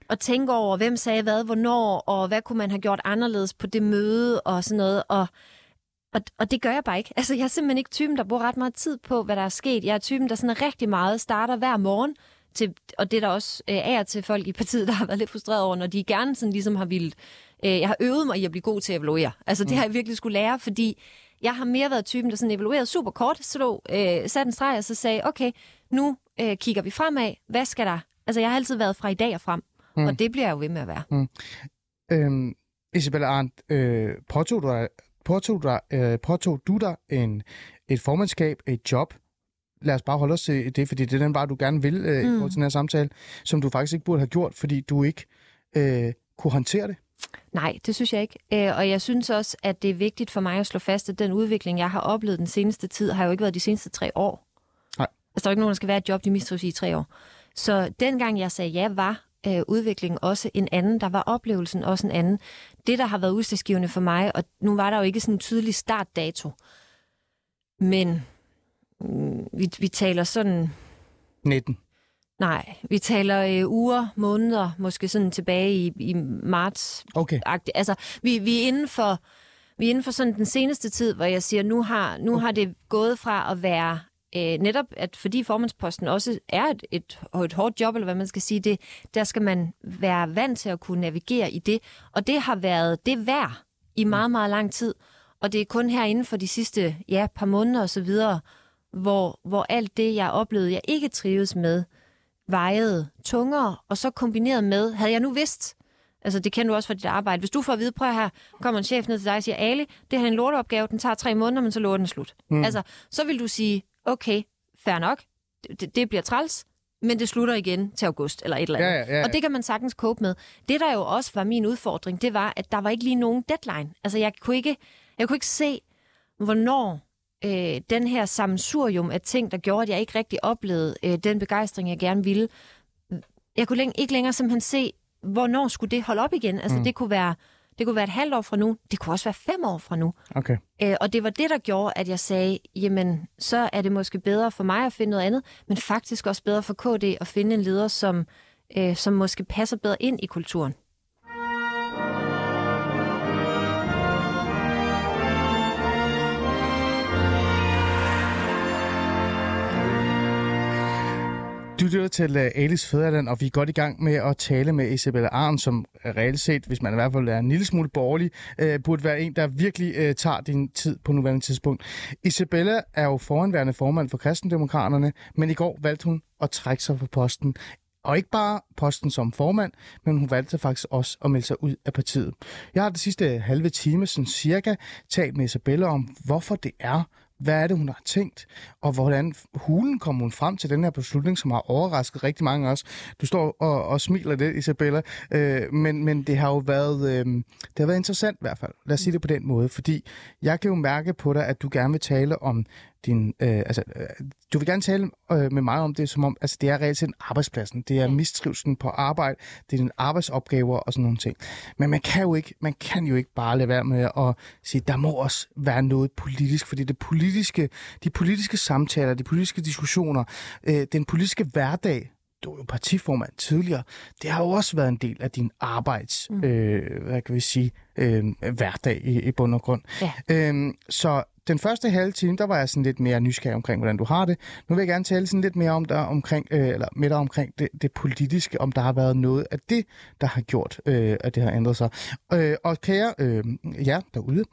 og tænke over, hvem sagde hvad, hvornår, og hvad kunne man have gjort anderledes på det møde, og sådan noget. Og og, og det gør jeg bare ikke. Altså, jeg er simpelthen ikke typen, der bruger ret meget tid på, hvad der er sket. Jeg er typen, der sådan rigtig meget starter hver morgen, til, og det er der også øh, er til folk i partiet, der har været lidt frustreret over, når de gerne sådan ligesom har vildt. Øh, jeg har øvet mig i at blive god til at evaluere. Altså, det mm. har jeg virkelig skulle lære, fordi jeg har mere været typen, der sådan evaluerede super kort, så øh, satte en streg og så sagde, okay, nu øh, kigger vi fremad. Hvad skal der? Altså, jeg har altid været fra i dag og frem, mm. og det bliver jeg jo ved med at være. Mm. Øhm, Isabella Arndt, øh, påtog du dig påtog, dig, øh, påtog du dig en, et formandskab, et job, lad os bare holde os til det, fordi det er den bare, du gerne vil øh, mm. i den her samtale, som du faktisk ikke burde have gjort, fordi du ikke øh, kunne håndtere det. Nej, det synes jeg ikke. Øh, og jeg synes også, at det er vigtigt for mig at slå fast, at den udvikling, jeg har oplevet den seneste tid, har jo ikke været de seneste tre år. Nej. Altså, der er jo ikke nogen, der skal være et job, de mistrives i i tre år. Så dengang jeg sagde ja, var øh, udviklingen også en anden. Der var oplevelsen også en anden. Det, der har været udslagsgivende for mig, og nu var der jo ikke sådan en tydelig startdato, men mm, vi, vi taler sådan 19. Nej, vi taler øh, uger, måneder, måske sådan tilbage i, i marts. Okay. Altså, vi, vi er inden for vi er inden for sådan den seneste tid, hvor jeg siger, nu har, nu har det gået fra at være øh, netop, at fordi formandsposten også er et, et, et hårdt job, eller hvad man skal sige, det, der skal man være vant til at kunne navigere i det. Og det har været det værd i meget, meget lang tid. Og det er kun her inden for de sidste ja, par måneder og så videre, hvor, hvor alt det, jeg oplevede, jeg ikke trives med, vejede tungere, og så kombineret med, havde jeg nu vidst, altså det kender du også fra dit arbejde, hvis du får at vide, prøv her, kommer en chef ned til dig og siger, Ali, det her er en lorteopgave, den tager tre måneder, men så låter den slut. Mm. Altså, så vil du sige, okay, fair nok, det, det bliver træls, men det slutter igen til august, eller et eller andet. Ja, ja, ja. Og det kan man sagtens cope med. Det, der jo også var min udfordring, det var, at der var ikke lige nogen deadline. Altså, jeg kunne ikke, jeg kunne ikke se, hvornår øh, den her sammensurium af ting, der gjorde, at jeg ikke rigtig oplevede øh, den begejstring, jeg gerne ville. Jeg kunne læng- ikke længere simpelthen se, hvornår skulle det holde op igen. Altså, mm. det kunne være det kunne være et halvt år fra nu. Det kunne også være fem år fra nu. Okay. Øh, og det var det, der gjorde, at jeg sagde, jamen, så er det måske bedre for mig at finde noget andet, men faktisk også bedre for KD at finde en leder, som, øh, som måske passer bedre ind i kulturen. Du lytter til Alice Fæderland, og vi er godt i gang med at tale med Isabella Arn, som reelt set, hvis man i hvert fald er en lille smule borgerlig, øh, burde være en, der virkelig øh, tager din tid på nuværende tidspunkt. Isabella er jo foranværende formand for Kristendemokraterne, men i går valgte hun at trække sig fra posten. Og ikke bare posten som formand, men hun valgte faktisk også at melde sig ud af partiet. Jeg har det sidste halve time, sådan cirka, talt med Isabella om, hvorfor det er, hvad er det, hun har tænkt, og hvordan hulen kom hun frem til den her beslutning, som har overrasket rigtig mange af os. Du står og, og smiler lidt, Isabella, øh, men, men det har jo været, øh, det har været interessant i hvert fald. Lad os sige det på den måde, fordi jeg kan jo mærke på dig, at du gerne vil tale om din, øh, altså, øh, du vil gerne tale øh, med mig om det, som om, altså det er reelt set arbejdspladsen, det er mistrivselen på arbejde, det er dine arbejdsopgaver og sådan nogle ting. Men man kan jo ikke, man kan jo ikke bare lade være med at sige, der må også være noget politisk, fordi det politiske, de politiske samtaler, de politiske diskussioner, øh, den politiske hverdag, du er jo partiformand tidligere, det har jo også været en del af din arbejds, mm. øh, hvad kan vi sige, øh, hverdag i, i bund og grund. Ja. Øhm, så den første halve time, der var jeg sådan lidt mere nysgerrig omkring, hvordan du har det. Nu vil jeg gerne tale sådan lidt mere om dig omkring, øh, eller med dig omkring det, det politiske, om der har været noget af det, der har gjort, øh, at det har ændret sig. Øh, og kære øh, jer derude,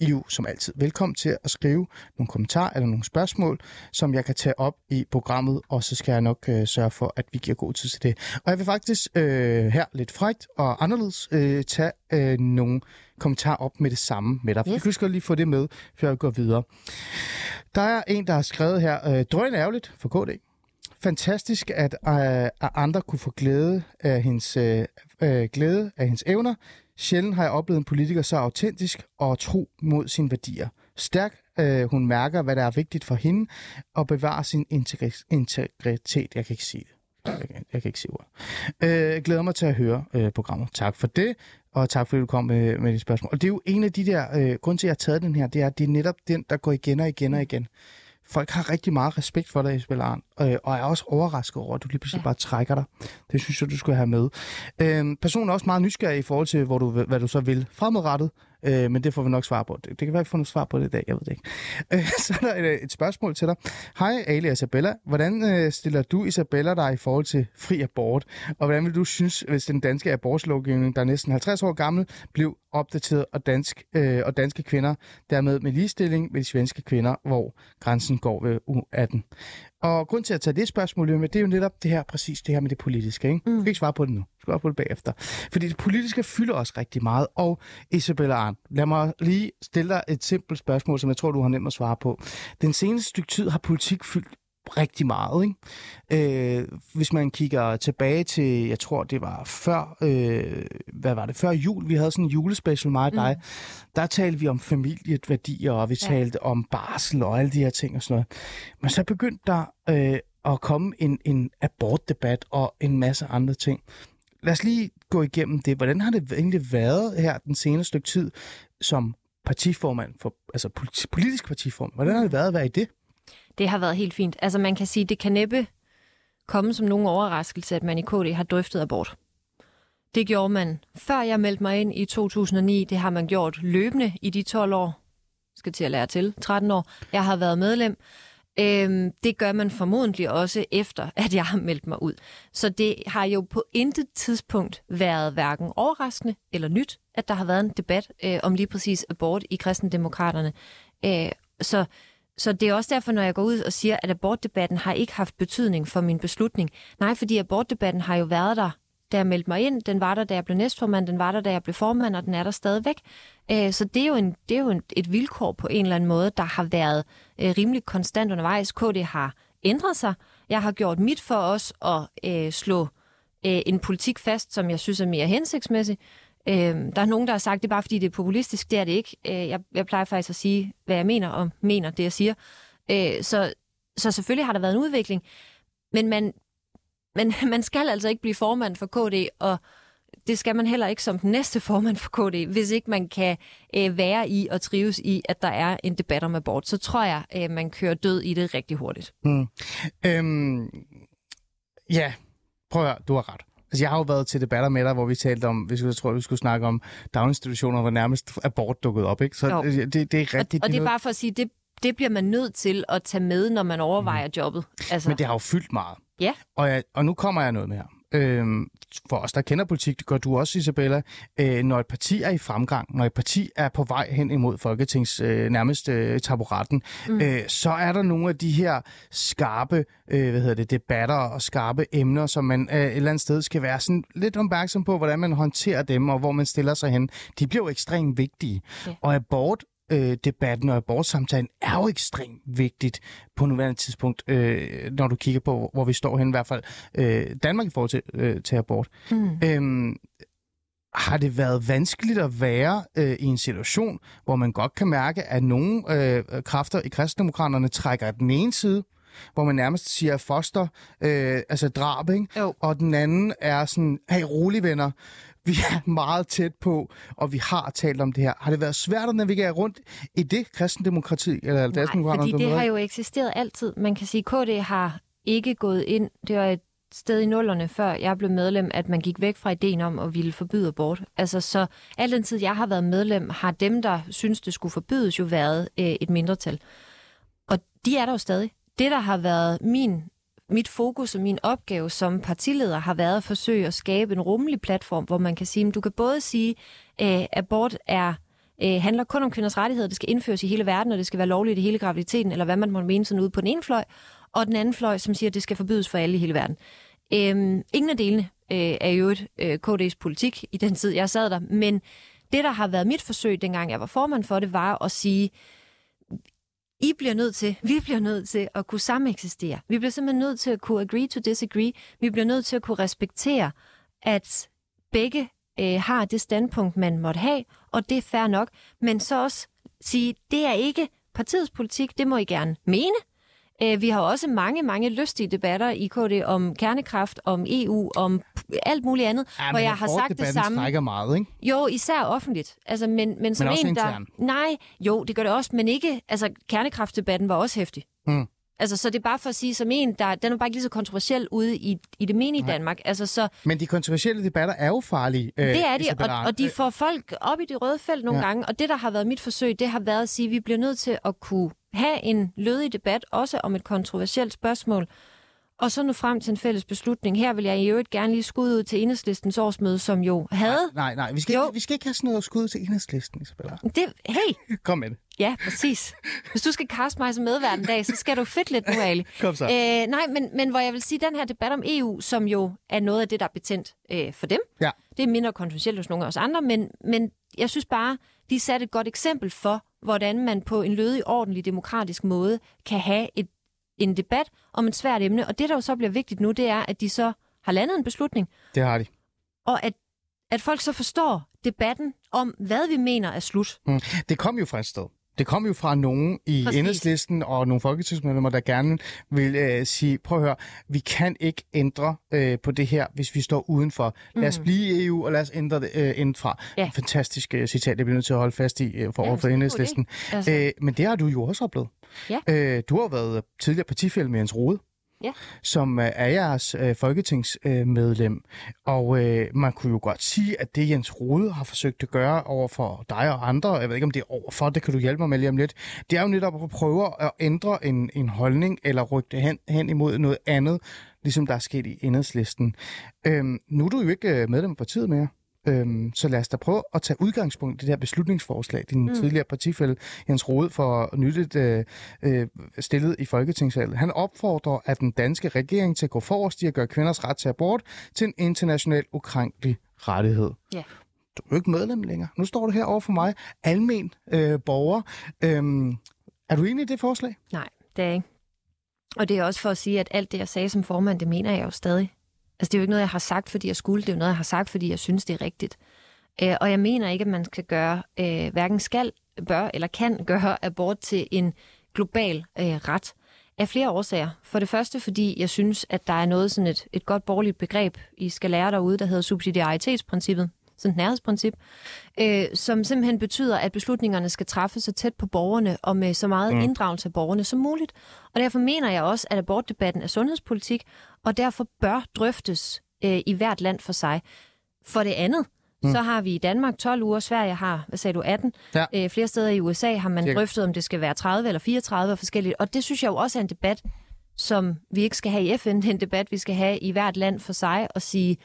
I er jo som altid velkommen til at skrive nogle kommentarer eller nogle spørgsmål, som jeg kan tage op i programmet, og så skal jeg nok øh, sørge for, at vi giver god tid til det. Og jeg vil faktisk øh, her lidt frægt og anderledes øh, tage øh, nogle kommentar op med det samme med dig. Yes. Jeg kan lige få det med, før jeg går videre. Der er en, der har skrevet her, øh, drøn ærgerligt for KD. Fantastisk, at, øh, at andre kunne få glæde af hendes, øh, øh, glæde af hendes evner. Sjældent har jeg oplevet en politiker så autentisk og tro mod sine værdier. Stærk, øh, hun mærker, hvad der er vigtigt for hende, og bevarer sin integri- integritet. Jeg kan ikke sige det. Jeg kan, jeg kan ikke sige ord. Øh, glæder mig til at høre øh, programmet. Tak for det, og tak fordi du kom med, med de spørgsmål. Og det er jo en af de der, øh, grund til at jeg har taget den her, det er, at det er netop den, der går igen og igen og igen. Folk har rigtig meget respekt for dig, Isabel Arn, øh, og er også overrasket over, at du lige pludselig ja. bare trækker dig. Det synes jeg, du skulle have med. Øh, personen er også meget nysgerrig i forhold til, hvor du, hvad du så vil fremadrettet, øh, men det får vi nok svar på. Det, det kan være, at vi får noget svar på det i dag, jeg ved det ikke. Øh, så er der et, et spørgsmål til dig. Hej Ali og Isabella. Hvordan øh, stiller du Isabella dig i forhold til fri abort? Og hvordan vil du synes, hvis den danske abortlovgivning, der er næsten 50 år gammel, blev opdateret og, dansk, øh, og danske kvinder dermed med ligestilling med de svenske kvinder, hvor grænsen går ved u 18? Og grund til at tage det spørgsmål med, det er jo netop det her, præcis det her med det politiske. Ikke? Mm. Du kan ikke svare på det nu. Det bagefter. Fordi det politiske fylder også rigtig meget. Og Isabella Arndt, lad mig lige stille dig et simpelt spørgsmål, som jeg tror, du har nemt at svare på. Den seneste stykke tid har politik fyldt rigtig meget. Ikke? Øh, hvis man kigger tilbage til, jeg tror det var før, øh, hvad var det, før jul, vi havde sådan en julespecial, mig og dig, mm. der talte vi om familieværdier, og vi ja. talte om barsel og alle de her ting og sådan noget. Men så begyndte der øh, at komme en, en abortdebat og en masse andre ting. Lad os lige gå igennem det. Hvordan har det egentlig været her den seneste stykke tid som partiformand, for, altså politisk partiformand? Hvordan har det været at være i det? Det har været helt fint. Altså man kan sige, det kan næppe komme som nogen overraskelse, at man i KD har drøftet abort. Det gjorde man før jeg meldte mig ind i 2009. Det har man gjort løbende i de 12 år. Skal til at lære til. 13 år. Jeg har været medlem. Øhm, det gør man formodentlig også efter, at jeg har meldt mig ud. Så det har jo på intet tidspunkt været hverken overraskende eller nyt, at der har været en debat øh, om lige præcis abort i kristendemokraterne. Øh, så så det er også derfor, når jeg går ud og siger, at abortdebatten har ikke haft betydning for min beslutning. Nej, fordi abortdebatten har jo været der, da jeg meldte mig ind. Den var der, da jeg blev næstformand. Den var der, da jeg blev formand, og den er der stadigvæk. Øh, så det er jo, en, det er jo et vilkår på en eller anden måde, der har været øh, rimelig konstant undervejs. KD har ændret sig. Jeg har gjort mit for os at øh, slå øh, en politik fast, som jeg synes er mere hensigtsmæssig. Øh, der er nogen, der har sagt, det er bare fordi, det er populistisk. Det er det ikke. Øh, jeg, jeg plejer faktisk at sige, hvad jeg mener, og mener det, jeg siger. Øh, så, så selvfølgelig har der været en udvikling, men man, men man skal altså ikke blive formand for KD, og det skal man heller ikke som den næste formand for KD, hvis ikke man kan øh, være i og trives i, at der er en debat om abort. Så tror jeg, øh, man kører død i det rigtig hurtigt. Mm. Øhm, ja, prøv at høre, du har ret. Altså, jeg har jo været til debatter med dig, hvor vi talte om, hvis jeg tror, vi skulle snakke om daginstitutioner, hvor nærmest abort dukket op, ikke? Så jo. det, det er rigtigt. Og, og det er bare for at sige, det, det bliver man nødt til at tage med, når man overvejer mm. jobbet. Altså. Men det har jo fyldt meget. Ja. Og, jeg, og nu kommer jeg noget med her øh, for os, der kender politik, det gør du også, Isabella, øh, når et parti er i fremgang, når et parti er på vej hen imod Folketings øh, nærmeste øh, taburetten, mm. øh, så er der nogle af de her skarpe øh, hvad hedder det, debatter og skarpe emner, som man øh, et eller andet sted skal være sådan lidt opmærksom på, hvordan man håndterer dem, og hvor man stiller sig hen. De bliver jo ekstremt vigtige. Ja. Og abort øh, debatten og abortsamtalen er jo ekstremt vigtigt på nuværende tidspunkt, øh, når du kigger på, hvor vi står hen, i hvert fald øh, Danmark i forhold til, øh, til abort. Mm. Øhm, har det været vanskeligt at være øh, i en situation, hvor man godt kan mærke, at nogle øh, kræfter i kristendemokraterne trækker den ene side, hvor man nærmest siger foster, øh, altså drab, ikke? Jo. og den anden er sådan, hey, rolig venner, vi er meget tæt på, og vi har talt om det her. Har det været svært at navigere rundt i det kristendemokrati? Eller Nej, fordi det har jo eksisteret altid. Man kan sige, at KD har ikke gået ind. Det var et sted i nullerne, før jeg blev medlem, at man gik væk fra ideen om at ville forbyde abort. Altså, så al den tid, jeg har været medlem, har dem, der synes, det skulle forbydes, jo været øh, et mindretal. Og de er der jo stadig. Det, der har været min mit fokus og min opgave som partileder har været at forsøge at skabe en rummelig platform, hvor man kan sige, at du kan både sige, at abort er øh, handler kun om kvinders rettigheder, det skal indføres i hele verden, og det skal være lovligt i hele graviditeten, eller hvad man må mene sådan ude på den ene fløj, og den anden fløj, som siger, at det skal forbydes for alle i hele verden. Øhm, ingen af delene øh, er jo et øh, KD's politik i den tid, jeg sad der, men det, der har været mit forsøg, dengang jeg var formand for det, var at sige, i bliver nødt til, vi bliver nødt til at kunne sameksistere. Vi bliver simpelthen nødt til at kunne agree to disagree. Vi bliver nødt til at kunne respektere, at begge øh, har det standpunkt, man måtte have, og det er fair nok. Men så også sige, det er ikke partiets politik, det må I gerne mene, vi har også mange, mange lystige debatter i KD om kernekraft, om EU, om alt muligt andet, ja, hvor jeg har sagt det samme. trækker meget, ikke? Jo, især offentligt. Altså, men, men, som men også en, der... Intern. Nej, jo, det gør det også, men ikke... Altså, kernekraftdebatten var også hæftig. Hmm. Altså, så det er bare for at sige, som en, der, den er bare ikke lige så kontroversiel ude i, i det menige Danmark. Altså, så, Men de kontroversielle debatter er jo farlige. Øh, det er de, og, og de får folk op i det røde felt nogle ja. gange. Og det, der har været mit forsøg, det har været at sige, at vi bliver nødt til at kunne have en lødig debat, også om et kontroversielt spørgsmål, og så nu frem til en fælles beslutning. Her vil jeg i øvrigt gerne lige skud ud til enhedslistens årsmøde, som jo havde... Nej, nej, nej. Vi skal, ikke, vi skal ikke have sådan noget skud til enhedslisten, Isabella. Det, hey! Kom med det. Ja, præcis. Hvis du skal kaste mig som medvært en dag, så skal du fedt lidt nu, Ali. Kom så. Æ, nej, men, men hvor jeg vil sige, den her debat om EU, som jo er noget af det, der er betændt øh, for dem. Ja. Det er mindre kontroversielt hos nogle af os andre, men, men jeg synes bare, de satte et godt eksempel for, hvordan man på en lødig, ordentlig, demokratisk måde kan have et en debat om et svært emne. Og det, der jo så bliver vigtigt nu, det er, at de så har landet en beslutning, Det har de. og at, at folk så forstår debatten om, hvad vi mener er slut. Mm. Det kom jo fra et sted. Det kom jo fra nogen i Præcis. enhedslisten og nogle folketingsmedlemmer, der gerne vil øh, sige, prøv at høre, vi kan ikke ændre øh, på det her, hvis vi står udenfor. Lad os blive i EU, og lad os ændre det øh, indenfra. Mm. Ja. Fantastisk øh, citat, det bliver nødt til at holde fast i øh, for, Ja, ja, det for er en god enhedslisten. Altså. Øh, men det har du jo også oplevet. Ja. Øh, du har været tidligere partifælle med Jens Rode. Ja. som øh, er jeres øh, folketingsmedlem. Og øh, man kunne jo godt sige, at det Jens Rode har forsøgt at gøre over for dig og andre, jeg ved ikke om det er overfor, det kan du hjælpe mig med lige om lidt, det er jo netop at prøve at ændre en, en holdning, eller rykke det hen, hen imod noget andet, ligesom der er sket i enhedslisten. Øhm, nu er du jo ikke øh, medlem af partiet mere. Øhm, så lad os da prøve at tage udgangspunkt i det her beslutningsforslag, din mm. tidligere partifælle Jens Rode for nyligt øh, øh, stillet i Folketingssalen. Han opfordrer at den danske regering til at gå forrest i at gøre kvinders ret til abort til en international ukrænkelig rettighed. Ja. Du er jo ikke medlem længere. Nu står du her over for mig, almen øh, borger. Øhm, er du enig i det forslag? Nej, det er jeg ikke. Og det er også for at sige, at alt det, jeg sagde som formand, det mener jeg jo stadig. Altså, det er jo ikke noget, jeg har sagt, fordi jeg skulle. Det er jo noget, jeg har sagt, fordi jeg synes, det er rigtigt. Øh, og jeg mener ikke, at man skal gøre, øh, hverken skal, bør eller kan gøre abort til en global øh, ret. Af flere årsager. For det første, fordi jeg synes, at der er noget sådan et, et godt borgerligt begreb, I skal lære derude, der hedder subsidiaritetsprincippet, sådan et nærhedsprincip, øh, som simpelthen betyder, at beslutningerne skal træffes så tæt på borgerne og med så meget mm. inddragelse af borgerne som muligt. Og derfor mener jeg også, at abortdebatten er sundhedspolitik, og derfor bør drøftes øh, i hvert land for sig. For det andet, mm. så har vi i Danmark 12 uger, Sverige har, hvad sagde du, 18. Ja. Øh, flere steder i USA har man Cirka. drøftet, om det skal være 30 eller 34 og forskelligt. Og det synes jeg jo også er en debat, som vi ikke skal have i FN. Det er en debat, vi skal have i hvert land for sig og sige,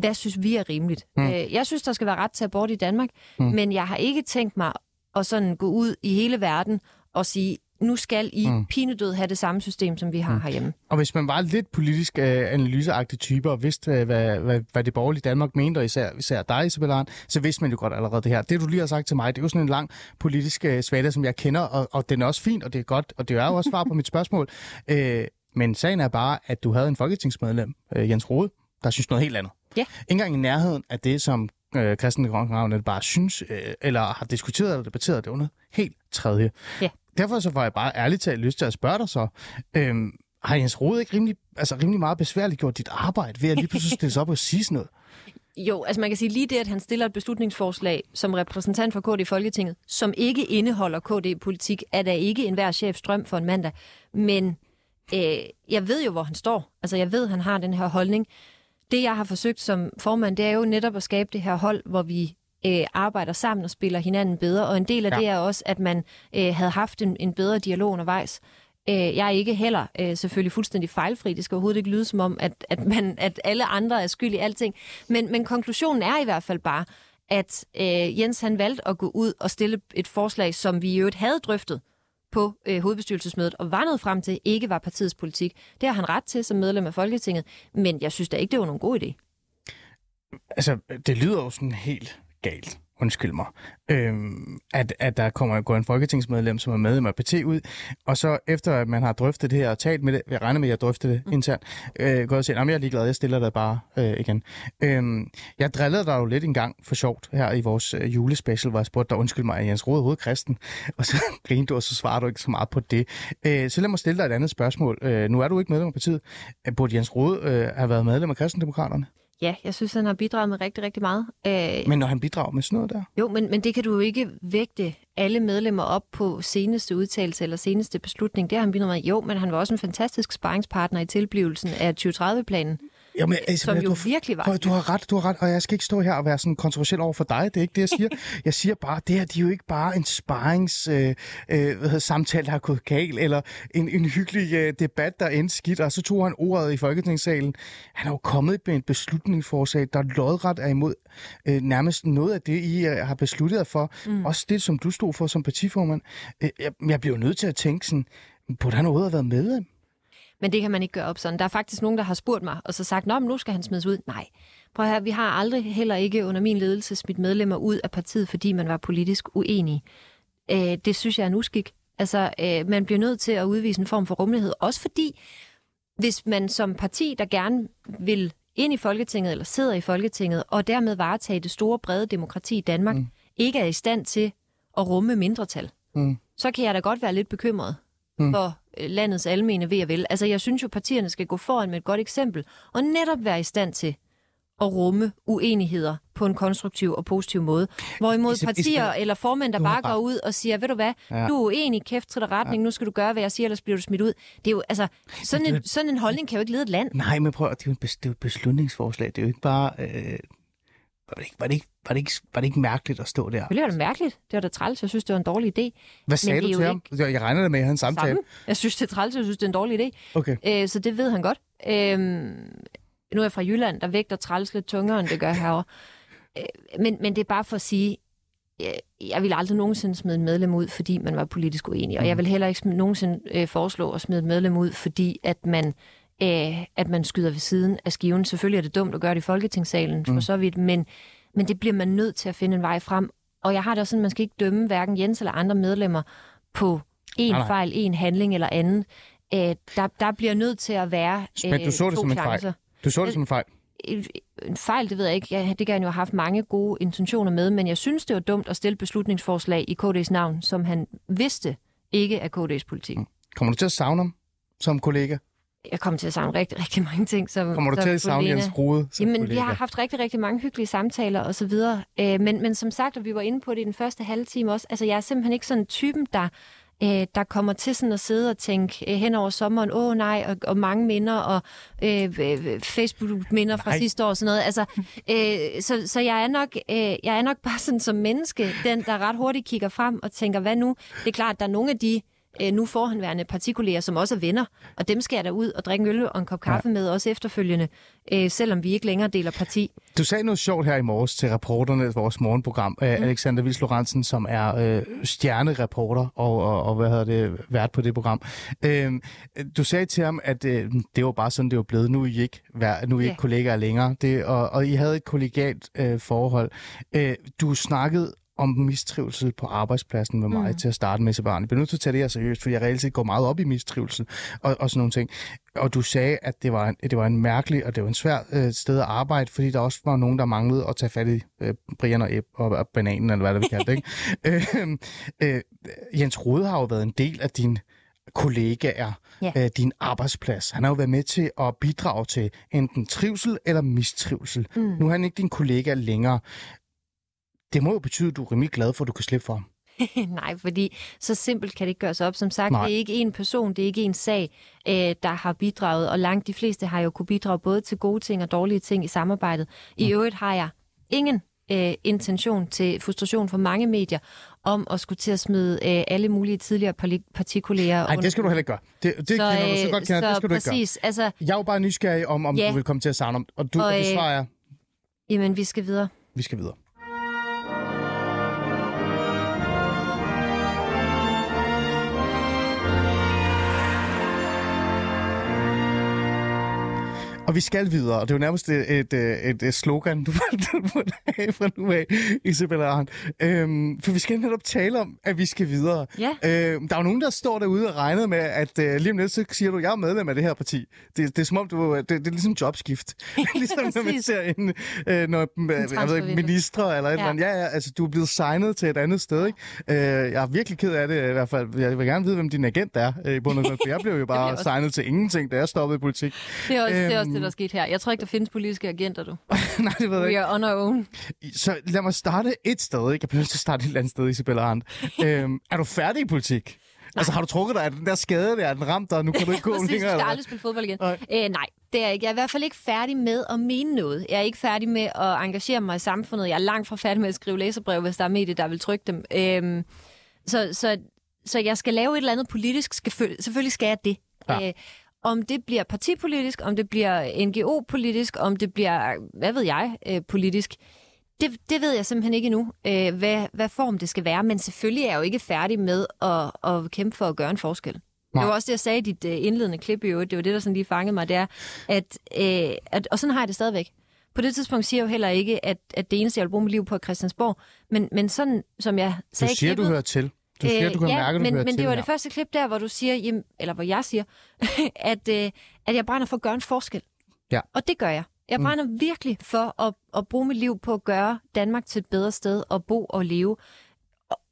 hvad synes vi er rimeligt? Mm. Øh, jeg synes, der skal være ret til abort i Danmark, mm. men jeg har ikke tænkt mig at sådan gå ud i hele verden og sige, nu skal I mm. pinedød have det samme system, som vi har mm. herhjemme. Og hvis man var lidt politisk øh, analyseagtig type og vidste, øh, hvad, hvad, hvad det borgerlige Danmark mente, og især, især dig, Isabella så vidste man jo godt allerede det her. Det, du lige har sagt til mig, det er jo sådan en lang politisk øh, svada, som jeg kender, og, og den er også fint, og det er godt, og det er jo også svar på mit spørgsmål. Øh, men sagen er bare, at du havde en folketingsmedlem, øh, Jens Rode, der synes noget helt andet. Ja. Engang i nærheden af det, som øh, Christian Grønhavn bare synes, øh, eller har diskuteret eller debatteret, det noget helt tredje. Ja. Derfor så var jeg bare ærligt talt lyst til at spørge dig så, øhm, har Jens Rode ikke rimelig, altså rimelig meget besværligt gjort dit arbejde ved at lige pludselig stille sig op og sige sådan noget? Jo, altså man kan sige lige det, at han stiller et beslutningsforslag som repræsentant for KD i Folketinget, som ikke indeholder KD-politik, er da ikke enhver chefs drøm for en mandag. Men øh, jeg ved jo, hvor han står. Altså jeg ved, han har den her holdning. Det, jeg har forsøgt som formand, det er jo netop at skabe det her hold, hvor vi øh, arbejder sammen og spiller hinanden bedre. Og en del af Ja. det er også, at man øh, havde haft en, en bedre dialog undervejs. Øh, jeg er ikke heller øh, selvfølgelig fuldstændig fejlfri. Det skal overhovedet ikke lyde som om, at, at, man, at alle andre er skyld i alting. Men, men konklusionen er i hvert fald bare, at øh, Jens han valgte at gå ud og stille et forslag, som vi i øvrigt havde drøftet på øh, hovedbestyrelsesmødet, og var nået frem til, ikke var partiets politik. Det har han ret til som medlem af Folketinget, men jeg synes da ikke, det var nogen god idé. Altså, det lyder jo sådan helt galt. Undskyld mig. Øhm, at, at der kommer går en folketingsmedlem, som er medlem af PT ud, og så efter at man har drøftet det her og talt med det, jeg regner med, at jeg drøfter det mm. internt, øh, går og siger, at jeg er ligeglad, jeg stiller dig bare øh, igen. Øhm, jeg drillede dig jo lidt en gang for sjovt her i vores øh, julespecial, hvor jeg spurgte dig, undskyld mig, er Jens Rode overhovedet kristen? Og så grinte du, og så svarer du ikke så meget på det. Øh, så lad mig stille dig et andet spørgsmål. Øh, nu er du ikke medlem af partiet. Øh, Burde Jens Rode øh, have været medlem af kristendemokraterne? Ja, jeg synes, han har bidraget med rigtig, rigtig meget. Øh, Men når han bidrager med sådan noget der? Jo, men, men det kan du jo ikke vægte alle medlemmer op på seneste udtalelse eller seneste beslutning. Det har han bidraget med. Jo, men han var også en fantastisk sparringspartner i tilblivelsen af 2030-planen. Jamen, Som jo du, virkelig var du har ret, du har ret, og jeg skal ikke stå her og være sådan kontroversiel over for dig. Det er ikke det, jeg siger. jeg siger bare, det her, de er jo ikke bare en sparrings øh, øh, hvad hedder, samtale, der har gået galt, eller en, en hyggelig øh, debat, der endte skidt, og så tog han ordet i Folketingssalen. Han er jo kommet med en beslutningsforslag, der lodret er imod øh, nærmest noget af det, I øh, har besluttet jer for. Mm. Også det, som du stod for som partiformand. Øh, jeg, jeg bliver jo nødt til at tænke sådan, burde han overhovedet have været medlem? Men det kan man ikke gøre op sådan. Der er faktisk nogen, der har spurgt mig, og så sagt, Nå, men nu skal han smides ud. Nej. Prøv høre, vi har aldrig heller ikke under min ledelse smidt medlemmer ud af partiet, fordi man var politisk uenig. Øh, det synes jeg er en uskik. Altså, øh, man bliver nødt til at udvise en form for rummelighed. Også fordi, hvis man som parti, der gerne vil ind i Folketinget, eller sidder i Folketinget, og dermed varetage det store, brede demokrati i Danmark, mm. ikke er i stand til at rumme mindretal, mm. så kan jeg da godt være lidt bekymret mm. for øh, landets almene ved og vel. Altså, jeg synes jo, partierne skal gå foran med et godt eksempel, og netop være i stand til at rumme uenigheder på en konstruktiv og positiv måde. Hvorimod Isab- partier Isabel, eller formænd, der bare går ud og siger, ved du hvad, Ja. du er uenig, kæft til retning, ja. nu skal du gøre, hvad jeg siger, ellers bliver du smidt ud. Det er jo, altså, sådan en, sådan en holdning kan jo ikke lede et land. Nej, men prøv er det er jo et beslutningsforslag. Det er jo ikke bare... Øh, var, det ikke, var, det ikke, var, det ikke, var det ikke mærkeligt at stå der? Det var da mærkeligt. Det var da træls. Jeg synes, det var en dårlig idé. Hvad sagde er du til ham? Jeg regner med, at han samtale. Sammen. Jeg synes, det er træls. Jeg synes, det er en dårlig idé. Okay. Øh, så det ved han godt. Øh, nu er jeg fra Jylland, der vægter træls lidt tungere, end det gør herovre. Øh, men, men det er bare for at sige, jeg vil aldrig nogensinde smide en medlem ud, fordi man var politisk uenig. Og jeg vil heller ikke nogensinde øh, foreslå at smide et medlem ud, fordi at man, øh, at man skyder ved siden af skiven. Selvfølgelig er det dumt at gøre det i Folketingssalen, mm. for så vidt, men, men det bliver man nødt til at finde en vej frem. Og jeg har det også sådan, man skal ikke dømme hverken Jens eller andre medlemmer på en Nej, fejl, en handling eller anden. Øh, der, der bliver nødt til at være Men du så det som en fejl. Du så det som en fejl. En, en fejl, det ved jeg ikke. Ja, det kan han jo have haft mange gode intentioner med, men jeg synes, det var dumt at stille beslutningsforslag i KD's navn, som han vidste ikke er KD's politik. Mm. Kommer du til at savne ham som kollega? Jeg kommer til at savne rigtig, rigtig mange ting. Som, Kommer du som til at savne. Jens Rode som Jamen, kollega? vi har haft rigtig, rigtig mange hyggelige samtaler og så videre. Øh, men, men som sagt, og vi var inde på det i den første halve time også, altså jeg er simpelthen ikke sådan en typen, der, øh, der kommer til sådan at sidde og tænke øh, hen over sommeren, åh oh, nej, og, og mange minder, og øh, øh, Facebook-minder fra sidste år og sådan noget. Altså, øh, så, så jeg, er nok, øh, jeg er nok bare sådan som menneske, den, der ret hurtigt kigger frem og tænker, hvad nu? Det er klart, at der er nogle af de øh, nu forhenværende partikolleger, som også er venner, og dem skal jeg da ud og drikke øl og en kop kaffe ja. med, også efterfølgende, øh, selvom vi ikke længere deler parti. Du sagde noget sjovt her i morges til reporterne i vores morgenprogram. Mm. Alexander Vils Lorentzen, som er øh, stjernereporter og, og, og hvad hedder det, vært på det program. Øh, du sagde til ham, at øh, det var bare sådan, det var blevet. Nu er I ikke, vær, nu er I Ja. ikke kollegaer længere. Det, og, og I havde et kollegialt øh, forhold. Øh, du snakkede om mistrivsel på arbejdspladsen med mig mm. til at starte med, Sebastian. Jeg bliver nødt til at tage det her seriøst, for jeg reelt set går meget op i mistrivsel og, og sådan nogle ting. Og du sagde, at det var en, det var en mærkelig og det var en svær øh, sted at arbejde, fordi der også var nogen, der manglede at tage fat i øh, Brian og, Eb, og, og bananen, eller hvad det vi kaldte det, ikke? øh, øh, Jens Rode har jo været en del af din kollegaer, Ja. øh, din arbejdsplads. Han har jo været med til at bidrage til enten trivsel eller mistrivsel. Mm. Nu er han ikke din kollega længere. Det må jo betyde, at du er rimelig glad for, at du kan slippe for ham. Nej, fordi så simpelt kan det ikke gøres op. Som sagt, Nej. Det er ikke en person, det er ikke en sag, øh, der har bidraget, og langt de fleste har jo kunne bidrage både til gode ting og dårlige ting i samarbejdet. I Mm. øvrigt har jeg ingen øh, intention til frustration for mange medier om at skulle til at smide øh, alle mulige tidligere partikolleger Nej, det skal du heller ikke gøre. Det, det så, kender du så godt, kender, så det skal du ikke præcis, altså, gøre. Jeg er jo bare nysgerrig om, om Ja. du vil komme til at savne ham. Og du, og, Og, og det øh, svarer jeg, jamen, vi skal videre. vi skal videre. Og vi skal videre, og det er jo nærmest et, et, et, et slogan, du må have fra nu af, Isabella Arndt. Øhm, for vi skal netop tale om, at vi skal videre. Ja. Øhm, der er jo nogen, der står derude og regner med, at øh, lige om lidt, så siger du, jeg er medlem af det her parti. Det, det er som om, du, det, det er ligesom jobskift. ligesom når man ser en, øh, når, øh, jeg ved ikke, ministre eller et Ja. eller andet. Ja, ja, altså du er blevet signet til et andet sted, ikke? Øh, jeg er virkelig ked af det i hvert fald. Jeg vil gerne vide, hvem din agent er øh, i bund og grund, for jeg blev jo bare signet til ingenting, da jeg stoppede i politik. Det er, også, det er også Øhm. det, der er sket her. Jeg tror ikke, der findes politiske agenter, du. Nej, det ved jeg We ikke. are on our own. Så lad mig starte et sted, ikke? Jeg bliver nødt til at starte et eller andet sted, Isabella Arndt. øhm, er du færdig i politik? Altså, har du trukket dig af den der skade der? Er den ramt dig? Nu kan du ikke gå Præcis, du længere? skal aldrig spille fodbold igen. Nej. Øh, nej, det er jeg ikke. Jeg er i hvert fald ikke færdig med at mene noget. Jeg er ikke færdig med at engagere mig i samfundet. Jeg er langt fra færdig med at skrive læserbrev, hvis der er medier, der vil trykke dem. Øhm, så, så, så jeg skal lave et eller andet politisk. Selvfølgelig skal jeg det. Ja. Øh, om det bliver partipolitisk, om det bliver NGO-politisk, om det bliver, hvad ved jeg, øh, politisk, det, det ved jeg simpelthen ikke endnu, øh, hvad, hvad form det skal være. Men selvfølgelig er jeg jo ikke færdig med at, at kæmpe for at gøre en forskel. Nej. Det var også det, jeg sagde i dit øh, indledende klip i øvrigt. Det var det, der sådan lige fangede mig, det er, at, øh, at, og sådan har jeg det stadigvæk. På det tidspunkt siger jeg jo heller ikke, at, at det eneste, jeg vil bruge mit liv på er Christiansborg, men, men sådan, som jeg Du sagde i siger, du klippet, hører til. Du siger, du kan Øh, ja, mærke, du men, men det var her. det første klip der, hvor du siger, jamen, eller hvor jeg siger, at, øh, at jeg brænder for at gøre en forskel. Ja. Og det gør jeg. Jeg Mm. brænder virkelig for at, at bruge mit liv på at gøre Danmark til et bedre sted at bo og leve.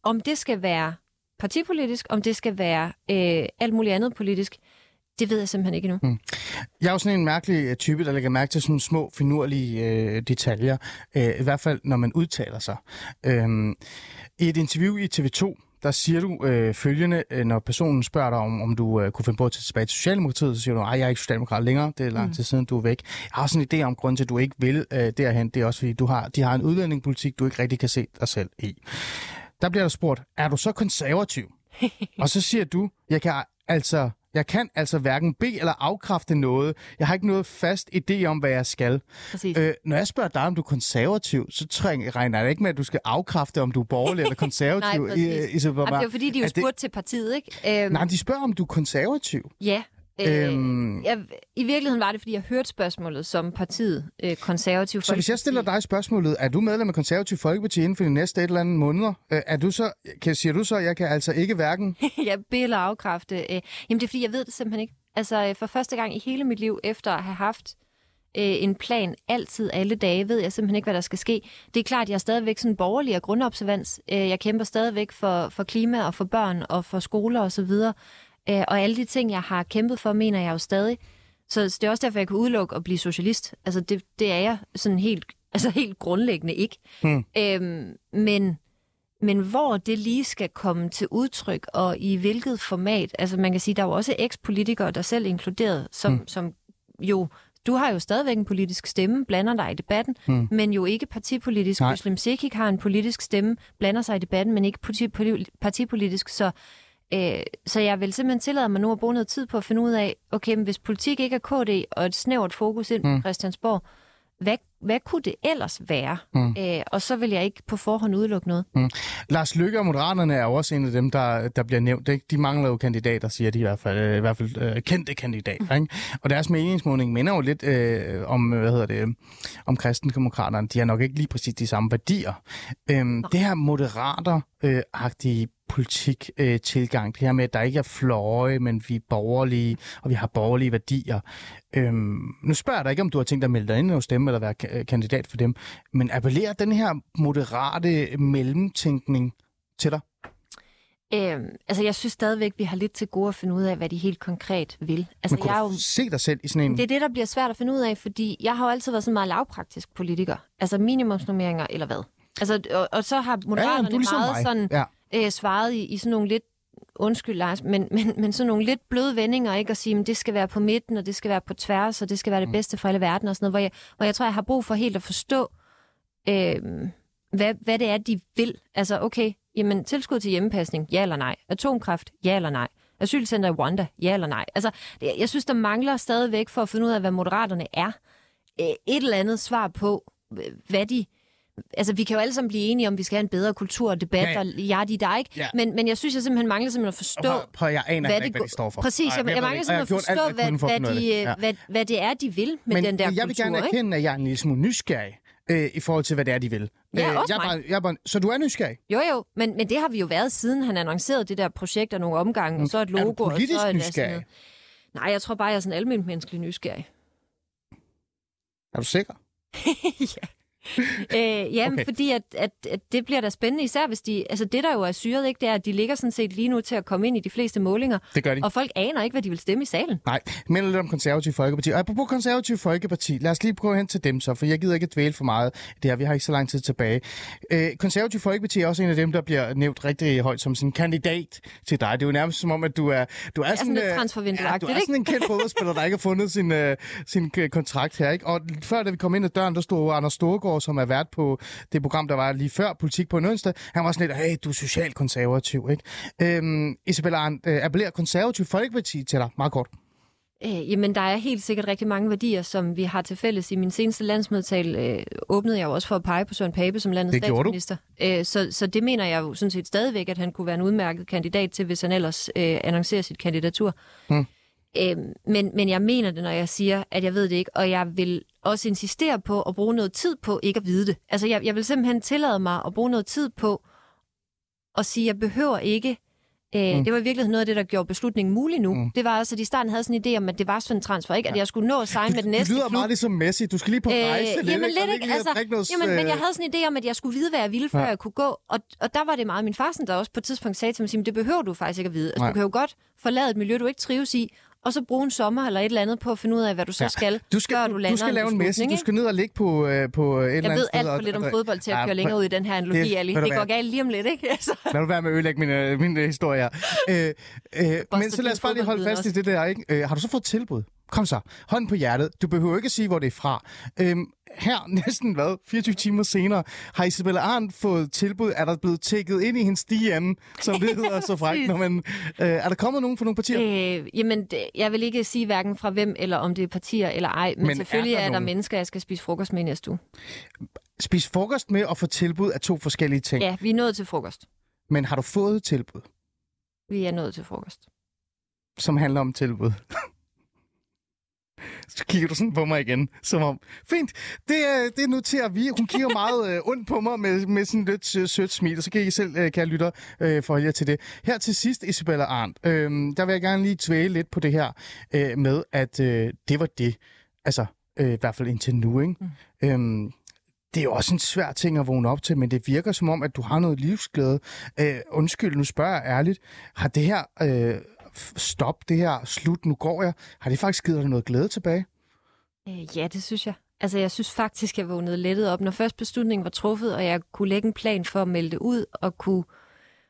Om det skal være partipolitisk, om det skal være øh, alt muligt andet politisk, det ved jeg simpelthen ikke endnu. Jeg er jo sådan en mærkelig øh, type, der lægger mærke til sådan små, finurlige øh, detaljer. Øh, I hvert fald, når man udtaler sig. Øhm, I et interview i TV2, der siger du øh, følgende, øh, når personen spørger dig, om, om du øh, kunne finde på at tage tilbage til Socialdemokratiet, så siger du, at jeg er ikke Socialdemokrat længere, det er lang tid siden, du er væk. Jeg har også en idé om grunden til, at du ikke vil øh, derhen, det er også fordi, du har, de har en udlændingepolitik, du ikke rigtig kan se dig selv i. Der bliver der spurgt, er du så konservativ? Og så siger du, jeg kan altså, jeg kan altså hverken bede eller afkræfte noget. Jeg har ikke noget fast idé om, hvad jeg skal. Præcis. Øh, når jeg spørger dig, om du er konservativ, så træng, regner jeg ikke med, at du skal afkræfte, om du er borgerlig eller konservativ. Nej, præcis. i, i, i, Jamen, det er fordi, de jo Er det- spurgte til partiet, ikke? Øhm, Nej, de spørger, om du er konservativ. Ja. Øh, Øhm. jeg, I virkeligheden var det, fordi jeg hørte spørgsmålet som partiet øh, konservativ Så hvis jeg stiller Folkeparti. dig spørgsmålet, er du medlem af Konservativ Folkeparti inden for de næste et eller andet måneder? Øh, er du så, kan, siger du så, at jeg kan altså ikke hverken... jeg eller afkræfte. Øh, jamen det er fordi, jeg ved det simpelthen ikke. Altså øh, for første gang i hele mit liv, efter at have haft øh, en plan altid alle dage, ved jeg simpelthen ikke, hvad der skal ske. Det er klart, jeg er stadigvæk sådan borgerlig og grundobservans. Øh, jeg kæmper stadigvæk for, for klima og for børn og for skoler og så videre. Øh, og alle de ting, jeg har kæmpet for, mener jeg jo stadig. Så det er også derfor, jeg kan udelukke at blive socialist. Altså det, det er jeg sådan helt, altså helt grundlæggende ikke. Hmm. Øhm, men, men hvor det lige skal komme til udtryk, og i hvilket format, altså man kan sige, der er jo også eks-politikere, der selv er inkluderet, som, Hmm. som jo, du har jo stadigvæk en politisk stemme, blander dig i debatten, Hmm. men jo ikke partipolitisk. Nej. Muslim Sekik har en politisk stemme, blander sig i debatten, men ikke parti, poli- partipolitisk, så Øh, så jeg vil simpelthen tillade mig nu at bruge noget tid på at finde ud af, okay, men hvis politik ikke er KD og et snævert fokus ind på Mm. Christiansborg, hvad, hvad kunne det ellers være? Mm. Øh, og så vil jeg ikke på forhånd udelukke noget. Lars Lykke og Moderaterne er jo også en af dem, der, der bliver nævnt. Ikke? De mangler jo kandidater, siger de i hvert fald. Øh, I hvert fald øh, kendte kandidater. Ikke? Og deres meningsmåling minder jo lidt øh, om, hvad hedder det, om kristendemokraterne. De har nok ikke lige præcis de samme værdier. Øhm, det her moderater-agtige politik øh, tilgang, det her med, at der ikke er fløje, men vi er borgerlige, og vi har borgerlige værdier. Øhm, nu spørger jeg dig ikke, om du har tænkt dig at melde dig ind og stemme, eller være ka- øh, kandidat for dem, men appellerer den her moderate mellemtænkning til dig? Øh, altså, jeg synes stadigvæk, vi har lidt til gode at finde ud af, hvad de helt konkret vil. Altså, Men kunne jeg du jo... se dig selv i sådan en... Det er det, der bliver svært at finde ud af, fordi jeg har jo altid været sådan meget lavpraktisk politiker. Altså minimumsnummeringer, eller hvad? Altså, og, og så har moderaterne er ligesom meget mig. sådan Ja. øh, svaret i, i sådan nogle lidt, undskyld Lars, men, men, men sådan nogle lidt bløde vendinger, ikke? At sige, at det skal være på midten, og det skal være på tværs, og det skal være det Mm. bedste for alle verden, og sådan noget, hvor jeg, hvor jeg tror, jeg har brug for helt at forstå, øh, hvad, hvad det er, de vil. Altså, okay, jamen, tilskud til hjemmepasning, ja eller nej? Atomkraft, ja eller nej? Asylcenter i Rwanda, ja eller nej? Altså, det- jeg synes, der mangler stadigvæk for at finde ud af, hvad moderaterne er. Øh, Et eller andet svar på, hvad de... Altså, vi kan jo alle sammen blive enige om, vi skal have en bedre kultur og debat, Ja, ja, ja. og ja, de der ikke. Ja. Men, men jeg synes, jeg simpelthen mangler simpelthen at forstå, Prøv, prøv, jeg aner hvad hvad ikke, hvad de står for. Præcis, Ej, jeg, jeg det mangler ikke. Og jeg simpelthen at gjort alt, forstå, hvad jeg for hvad, de, det. øh, Ja. hvad, hvad det er, de vil med Men den der jeg vil kultur. gerne ikke? erkende, at jeg er en lille smule nysgerrig øh, i forhold til, hvad det er, de vil. Ja, Øh, også jeg mig. bare, jeg bare, så du er nysgerrig? Jo, jo, men, men det har vi jo været, siden han annoncerede det der projekt af nogle omgange, og så et Mm. Er du logo, og politisk så et nysgerrig? Nej, jeg tror bare, jeg er sådan almindeligt menneskelig nysgerrig. Er du sikker? ja. Øh, ja, Okay. fordi at, at, at det bliver da spændende, især hvis de... Altså det, der jo er syret, ikke, det er, at de ligger sådan set lige nu til at komme ind i de fleste målinger, Det gør de. og folk aner ikke, hvad de vil stemme i salen. Nej, men lidt om Konservativ Folkeparti. Og apropos Konservativ Folkeparti, lad os lige prøve hen til dem så, for jeg gider ikke at dvæle for meget det her. Vi har ikke så lang tid tilbage. Øh, Konservativ Folkeparti er også en af dem, der bliver nævnt rigtig højt som sådan en kandidat til dig. Det er jo nærmest som om, at du er... Du er, sådan lidt øh, ja, du er ikke? sådan en kendt fodboldspiller, der ikke har fundet sin, øh, sin øh, kontrakt her. Ikke? Og før da vi kom ind ad døren, der stod Anders Storgård, som er vært på det program, der var lige før, Politik på en onsdag. Han var sådan lidt, hey, du er socialt konservativ. Ikke? Øhm, Isabella Arndt, øh, appellerer Konservativ Folkeparti til dig? Meget kort. Øh, jamen, der er helt sikkert rigtig mange værdier, som vi har til fælles. I min seneste landsmødetal øh, åbnede jeg jo også for at pege på Søren Pape som landets Det statsminister. Øh, så, så det mener jeg jo sådan set stadigvæk, at han kunne være en udmærket kandidat til, hvis han ellers øh, annoncerer sit kandidatur. Hmm. Øh, men, men jeg mener det, når jeg siger, at jeg ved det ikke, og jeg vil også insistere på at bruge noget tid på ikke at vide det. Altså, jeg, jeg vil simpelthen tillade mig at bruge noget tid på og sige, jeg behøver ikke Øh, mm. Det var i virkeligheden noget af det, der gjorde beslutningen mulig nu. Mm. Det var altså, at de starten havde sådan en idé om, at det var sådan en transfer, ikke? At jeg skulle nå at signe med den næste Du lyder klub. meget ligesom Messi. Du skal lige på rejse Øh, lidt. jamen lidt ikke Altså, noget, jamen, men jeg øh, havde sådan en idé om, at jeg skulle vide, hvad jeg ville, før Ja. ja. jeg kunne gå. Og, og der var det meget min far, sådan, der også på et tidspunkt sagde til mig, "Signe, det behøver du faktisk ikke at vide. Altså, Nej. du kan jo godt forlade et miljø, du ikke trives i, og så bruge en sommer eller et eller andet på at finde ud af, hvad du så Ja. skal, Du skal, før du, du du lander skal lave en beslutning, Du skal ned og ligge på, øh, på et eller Jeg andet ved sted. alt for lidt om fodbold til at Ja, køre længere ud i den her analogi, det- Ali. ved du Det går galt lige om lidt, ikke? Altså. Lad nu være med at ødelægge min, øh, min øh, historie her. Øh, øh, men så lad os bare lige holde fast i det der. Ikke? Øh, har du så fået tilbud? Kom så. Hånden på hjertet. Du behøver ikke at sige, hvor det er fra. Øhm, her, næsten hvad, 24 timer senere, har Isabella Arndt fået tilbud. Er der blevet tækket ind i hendes DM, som det hedder så frækt. Når man, øh, er der kommet nogen fra nogle partier? Øh, jamen, jeg vil ikke sige hverken fra hvem, eller om det er partier eller ej, men, Men selvfølgelig er der er, er der nogen? mennesker, jeg skal spise frokost med i næste uge. Spis frokost med og få tilbud af to forskellige ting. Ja, vi er nået til frokost. Men har du fået tilbud, Vi er nået til frokost. som handler om tilbud? Så kigger du sådan på mig igen, som om, fint, det, er- det noterer vi. Hun kigger meget øh, ondt på mig med, med sådan lidt øh, sødt smil, og så kan I selv, øh, kære lytter, øh, forholde jer til det. Her til sidst, Isabella Arndt, øh, der vil jeg gerne lige tvæle lidt på det her øh, med, at øh, det var det, altså øh, i hvert fald indtil nu, ikke? Mm. Øhm, det er jo også en svær ting at vågne op til, men det virker som om, at du har noget livsglæde. Øh, undskyld, nu spørger jeg ærligt. Har det her øh, stop, det her slut, nu går jeg, har det faktisk givet dig noget glæde tilbage? Øh, ja, det synes jeg. Altså, jeg synes faktisk, jeg vågnede lettet op, når først beslutningen var truffet, og jeg kunne lægge en plan for at melde det ud, og kunne,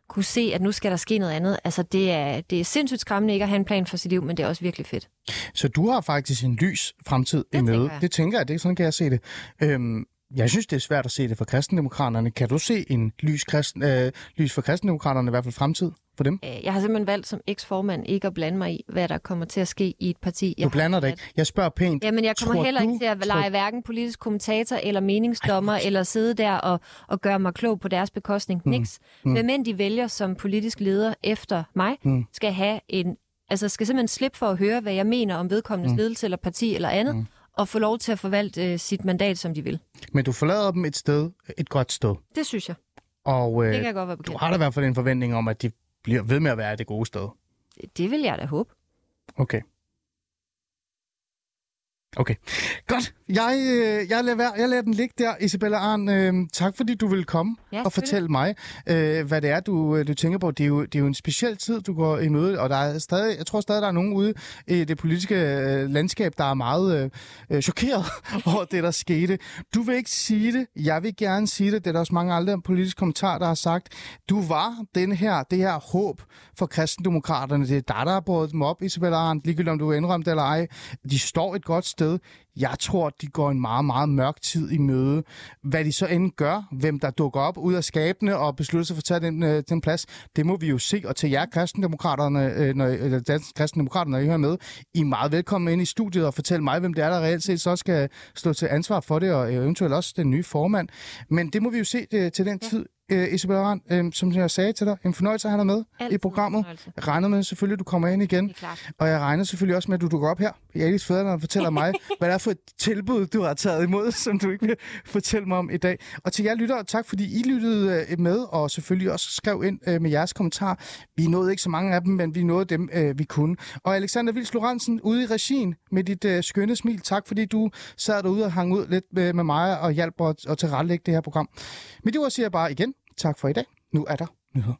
kunne se, at nu skal der ske noget andet. Altså, det er, det er sindssygt skræmmende ikke at have en plan for sit liv, men det er også virkelig fedt. Så du har faktisk en lys fremtid i Det møde. Det tænker jeg, det, sådan kan jeg se det. Øhm, jeg synes, det er svært at se det for kristendemokraterne. Kan du se en lys, kristen, øh, lys for kristendemokraterne, i hvert fald fremtid for dem? Øh, Jeg har simpelthen valgt som eksformand ikke at blande mig i, hvad der kommer til at ske i et parti. Du blander dig ikke. Jeg spørger pænt. Jamen, jeg kommer Tror heller ikke til at tror- lege hverken politisk kommentator eller meningsdommer, Ej, eller sidde der og, og gøre mig klog på deres bekostning. Mm. Niks. Mm. Hvem end de vælger som politisk leder efter mig, mm. skal have en altså skal simpelthen slippe for at høre, hvad jeg mener om vedkommendes mm. ledelse eller parti eller andet, mm. Og få lov til at forvalte øh, sit mandat, som de vil. Men du forlader dem et sted, et godt sted. Det synes jeg. Og øh, Det kan jeg godt være du har da i hvert fald en forventning om, at de bliver ved med at være det gode sted. Det, det vil jeg da håbe. Okay. Okay. Godt. Jeg, øh, jeg, lader, være, jeg lader den ligge der, Isabella Arn. Øh, tak fordi du vil komme Ja, og fortælle mig, øh, hvad det er, du, øh, du tænker på. Det er, jo, det er jo en speciel tid, du går i møde, og der er stadig, jeg tror stadig, der er nogen ude i det politiske øh, landskab, der er meget øh, øh, chokeret over det, der skete. Du vil ikke sige det. Jeg vil gerne sige det. Det er der også mange andre politiske kommentarer, der har sagt. Du var den her, det her håb for kristendemokraterne. Det er dig, der har båret dem op, Isabella Arndt, ligegyldigt om du indrømmer det eller ej. De står et godt sted. Jeg tror, de går en meget, meget mørk tid i møde. Hvad de så end gør, hvem der dukker op ud af skabene og beslutter sig for at tage den, øh, den plads, det må vi jo se. Og til jer kristendemokraterne, øh, når, eller danske kristendemokrater, når I hører med, I er meget velkommen ind i studiet og fortælle mig, hvem det er, der reelt set så skal stå til ansvar for det, og eventuelt også den nye formand. Men det må vi jo se øh, til den tid. Øh, Isabella Rand, øh, som jeg sagde til dig, en fornøjelse at have dig med Altid i programmet. Jeg regner med selvfølgelig, at du kommer ind igen. Og jeg regner selvfølgelig også med, at du dukker op her i Alice Fædrene og fortæller mig, hvad det er for et tilbud, du har taget imod, som du ikke vil fortælle mig om i dag. Og til jer lyttere, tak fordi I lyttede øh, med, og selvfølgelig også skrev ind øh, med jeres kommentar. Vi nåede ikke så mange af dem, men vi nåede dem, øh, vi kunne. Og Alexander Vils Lorentzen, ude i regien med dit øh, skønne smil. Tak fordi du sad derude og hang ud lidt med, med mig og hjalp at, at tilrettelægge det her program. Men det var siger jeg bare igen, tak for i dag. Nu er der nyheder.